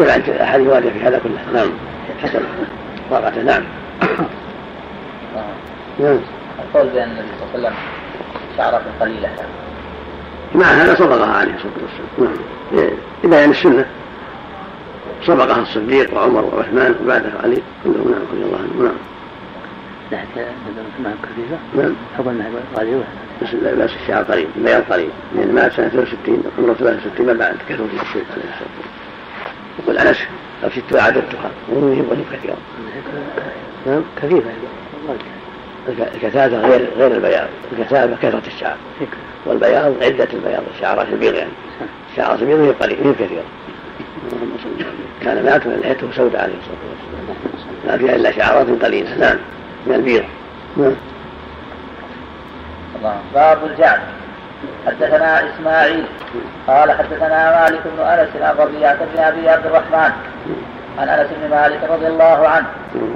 جمع الاحاديث الوارده في هذا كله. نعم. حسن. طاقته نعم. نعم. القول بأن النبي صلى الله عليه وسلم شعرة قليلة. مع هذا صبغها عليه الصلاة والسلام. نعم. لبيان السنة. صبغها الصديق وعمر وعثمان وبعده علي كلهم نعم رضي الله عنهم. نعم. معه خفيفة نعم. حضر معه قليل بس بس الشعر قليل البياض قليل. لأن مات سنة 63 عمره 63 ما بعد. كثر في الشيء عليه الصلاة والسلام يقول أنس لو شئت أعددتها وهو يهمني كثيرا نعم. كثيفة الكثافة غير غير البياض. الكثافة كثرة الشعر. والبياض عدة البياض الشعرات البيض يعني. الشعرات البيض هي قليل هي كثيرة كان مات لحيته سوداء عليه الصلاة والسلام. ما فيها إلا شعرات قليلة. نعم. من البيض. نعم. باب الجعد. حدثنا إسماعيل. قال حدثنا مالك بن أنس عن ربيعة بن أبي عبد الرحمن. عن أنس بن مالك رضي الله عنه.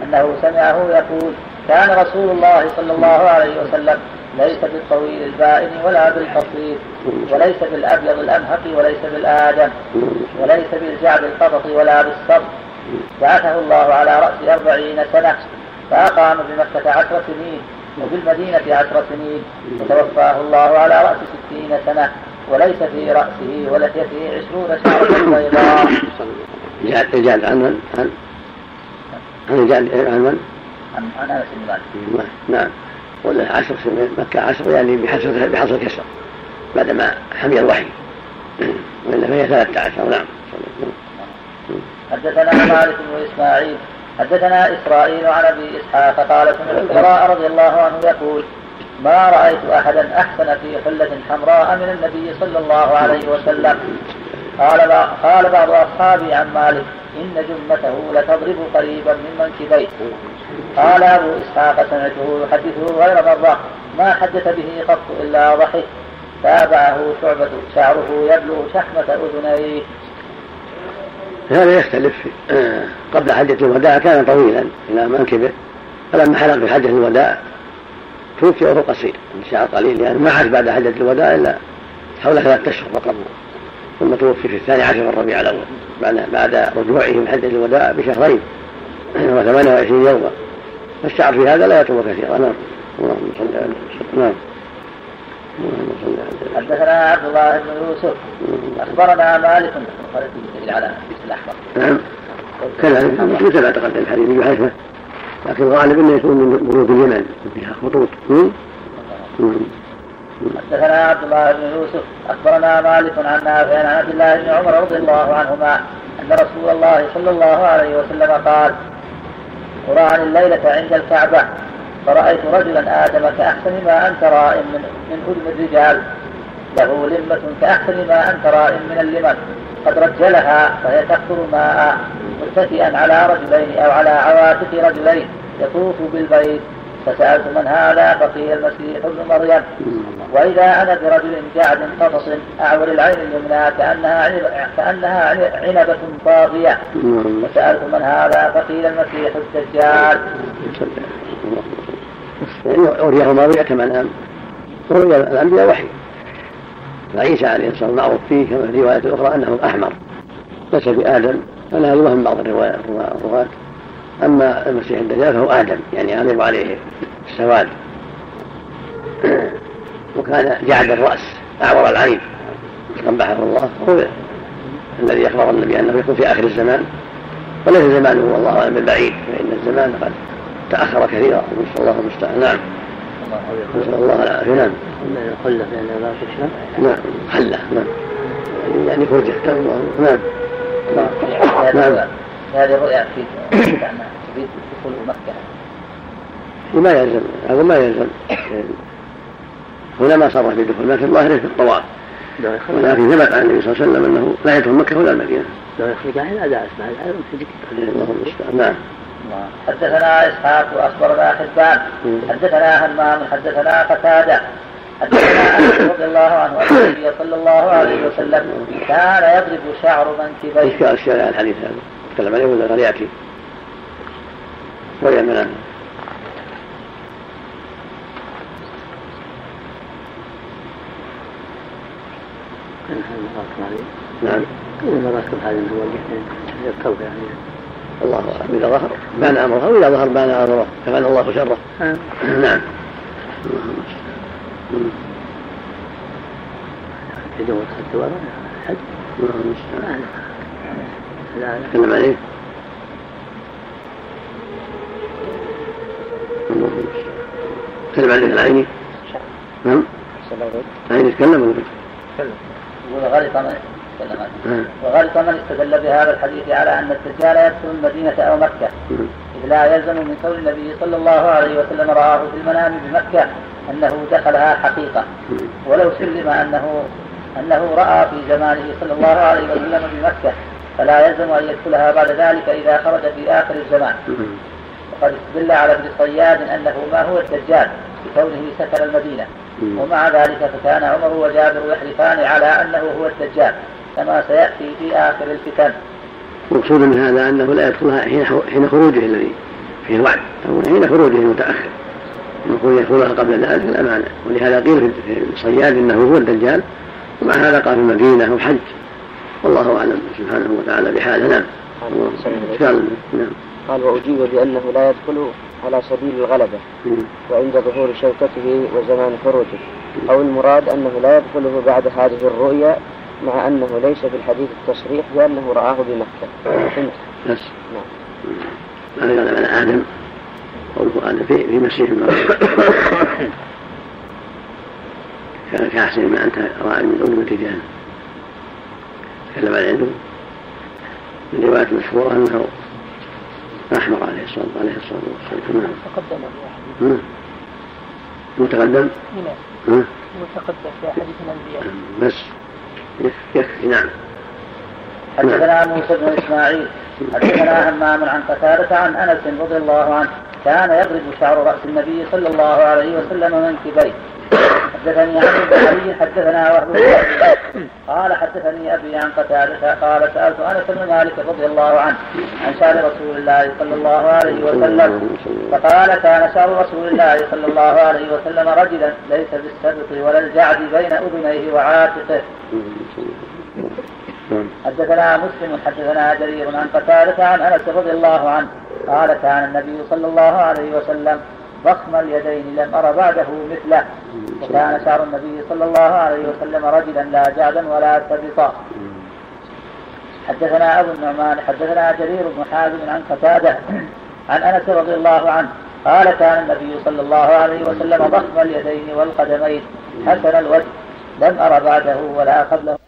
أنه سمعه يقول كان رسول الله صلى الله عليه وسلم ليس بالطويل البائن ولا بالقصير وليس بالأبيض الامهق وليس بالآدم وليس بالجعد القبط ولا بالصبر بعثه الله على رأس أربعين سنة فأقام بمكة عشر سنين وبالمدينة عشر سنين وتوفاه الله على رأس ستين سنة وليس في رأسه ولحيته عشرون شعره بيضاء. الجعد عن من؟ عن الجعد عن من؟ عن عن أنس بن مالك. نعم. ولا عشر سنين مكة عشر يعني بحصر بحصر كسر بعدما حمي الوحي. وإلا فهي ثلاثة عشر نعم. حدثنا مالك وإسماعيل حدثنا إسرائيل عن أبي إسحاق قال سمعت البراء رضي الله عنه يقول ما رأيت أحدا أحسن في حلة حمراء من النبي صلى الله عليه وسلم. قال قال بعض أصحابي عن مالك إن جمته لتضرب قريبا من منكبيه. قال أبو إسحاق سمعته يحدثه غير مرة. ما حدث به قط إلا ضحك. تابعه شعبة. شعره يبلغ شحمة أذنيه. هذا يختلف. قبل حجة الوداع كان طويلا إلى منكبه. فلما حلق في حجة الوداع توفي وهو قصير. شعر قليل يعني ما عاش بعد حجة الوداع إلا حول ثلاثة أشهر فقط ثم توفي في الثاني عشر من ربيع الأول. بعد بعد رجوعه من حجة الوداع بشهرين و28 يوما. فالشعر في هذا لا يطول كثيرا. نعم. اللهم صل على نعم. حدثنا عبد الله بن يوسف. أخبرنا مالك على الأحمر. نعم. كذلك مثل ما تقدم الحديث بحيث لكن الغالب انه يكون من بلوغ اليمن. فيها خطوط. حدثنا عبد الله بن يوسف أخبرنا مالك عن نافع عن عبد الله بن عمر رضي الله عنهما أن رسول الله صلى الله عليه وسلم قال قران الليلة عند الكعبة فرأيت رجلا آدم كأحسن ما أنت رائم من من أذن الرجال. له لمة كأحسن ما أنت رائم من اللمم قد رجلها فهي تقطر ماء متكئا على رجلين أو على عواتق رجلين يطوف بالبيت. فسألت من هذا؟ فقيل المسيح ابن مريم. وإذا أنا برجل جعد قطص أعور العين اليمنى كأنها كأنها عنبة طاغية. وسألت من هذا؟ فقيل المسيح الدجال. يعني أريه ما رؤية منام ورؤيا الأنبياء وحي. فعيسى عليه الصلاة والسلام معروف فيه كما في رواية أخرى أنه أحمر. ليس بآدم. فلا يوهم بعض الروايات الرواة أما المسيح الدجال فهو آدم. يعني يغلب عليه السواد. وكان جعد الرأس أعور العين. قبحه الله. هو الذي أخبر النبي أنه يكون في آخر الزمان. وليس زمانه والله أعلم بالبعيد فإن الزمان قد تأخر كثيرا. نسأل الله المستعان. نعم. نسأل الله العافية. نعم. خلة لا تشرب نعم. خلة. نعم. يعني فرجة. نعم. نعم. هذه الرؤيا في دخول مكة. وما يلزم. هذا ما يلزم. هنا ما صرح بدخول مكة ظاهره في الطواف ولكن ثبت عن النبي صلى الله عليه وسلم انه لا يدخل مكه ولا المدينة. لو يخرج عن اسمع الله المستعان نعم. حدثنا اسحاق واخبرنا حبان حدثنا همام حدثنا قتاده حدثنا انس رضي الله عنه ان النبي صلى الله عليه وسلم كان يضرب شعر منكبيه. إيش قال الشارع الحديث هذا؟ تكلم عليه ولا ياتي؟ ويا من نعم. يركب يعني الله اعلم اذا ظهر بان امره واذا ظهر بان امره كفانا الله شره نعم يدور الدوار حد لا تكلم عليه تكلم عليه العيني نعم العيني تكلم ولا تكلم وغلط من وغلط من استدل بهذا الحديث على أن الدجال يدخل المدينة أو مكة. إذ لا يلزم من كون النبي صلى الله عليه وسلم رآه في المنام بمكة أنه دخلها حقيقة. ولو سلم أنه أنه رأى في زمانه صلى الله عليه وسلم بمكة فلا يلزم أن يدخلها بعد ذلك إذا خرج في آخر الزمان. وقد استدل على ابن صياد أنه ما هو الدجال بكونه سكن المدينة. ومع ذلك فكان عمر وجابر يحلفان على أنه هو الدجال كما سيأتي في آخر الفتن. المقصود من هذا أنه لا يدخلها حين حين خروجه الذي فيه وعد أو حين خروجه المتأخر. المفروض يدخلها قبل ذلك لا مانع ولهذا قيل في الصياد إنه هو الدجال ومع هذا قال في المدينة أو حج والله أعلم سبحانه وتعالى بحاله نعم نعم. قال وأجيب بانه لا يدخل على سبيل الغلبة وعند ظهور شوكته وزمان خروجه. أو المراد أنه لا يدخله بعد هذه الرؤيا مع أنه ليس في الحديث التصريح بأنه رآه بمكة. فهمت؟ بس نعم. هذا قال على آدم. قوله آدم في في مسيح كان كأحسن ما أنت راعي من أمة جهنم تكلم عن عنده من رواية مشهورة أنه أحمر عليه الصلاة عليه الصلاة والسلام. نعم. تقدم متقدم؟ نعم متقدم في حديث الأنبياء. بس. يكفي نعم. حدثنا موسى بن إسماعيل حدثنا همام عن قتادة عن أنس رضي الله عنه كان يضرب شعر رأس النبي صلى الله عليه وسلم منكبيه حدثني عن علي حدثنا وهب قال حدثني أبي عن قتادة قال سألت أنس بن مالك رضي الله عنه عن شعر رسول الله صلى الله عليه وسلم. فقال كان شعر رسول الله صلى الله عليه وسلم رجلا ليس بالسبط ولا الجعد بين أذنيه وعاتقه. حدثنا مسلم حدثنا جرير عن قتادة عن أنس رضي الله عنه. قال كان النبي صلى الله عليه وسلم ضخم اليدين لم أر بعده مثله. وكان شعر النبي صلى الله عليه وسلم رجلا لا جعدا ولا سبطا حدثنا أبو النعمان حدثنا جرير بن حازم عن قتادة عن أنس رضي الله عنه قال كان النبي صلى الله عليه وسلم ضخم اليدين والقدمين حسن الوجه لم أر بعده ولا قبله.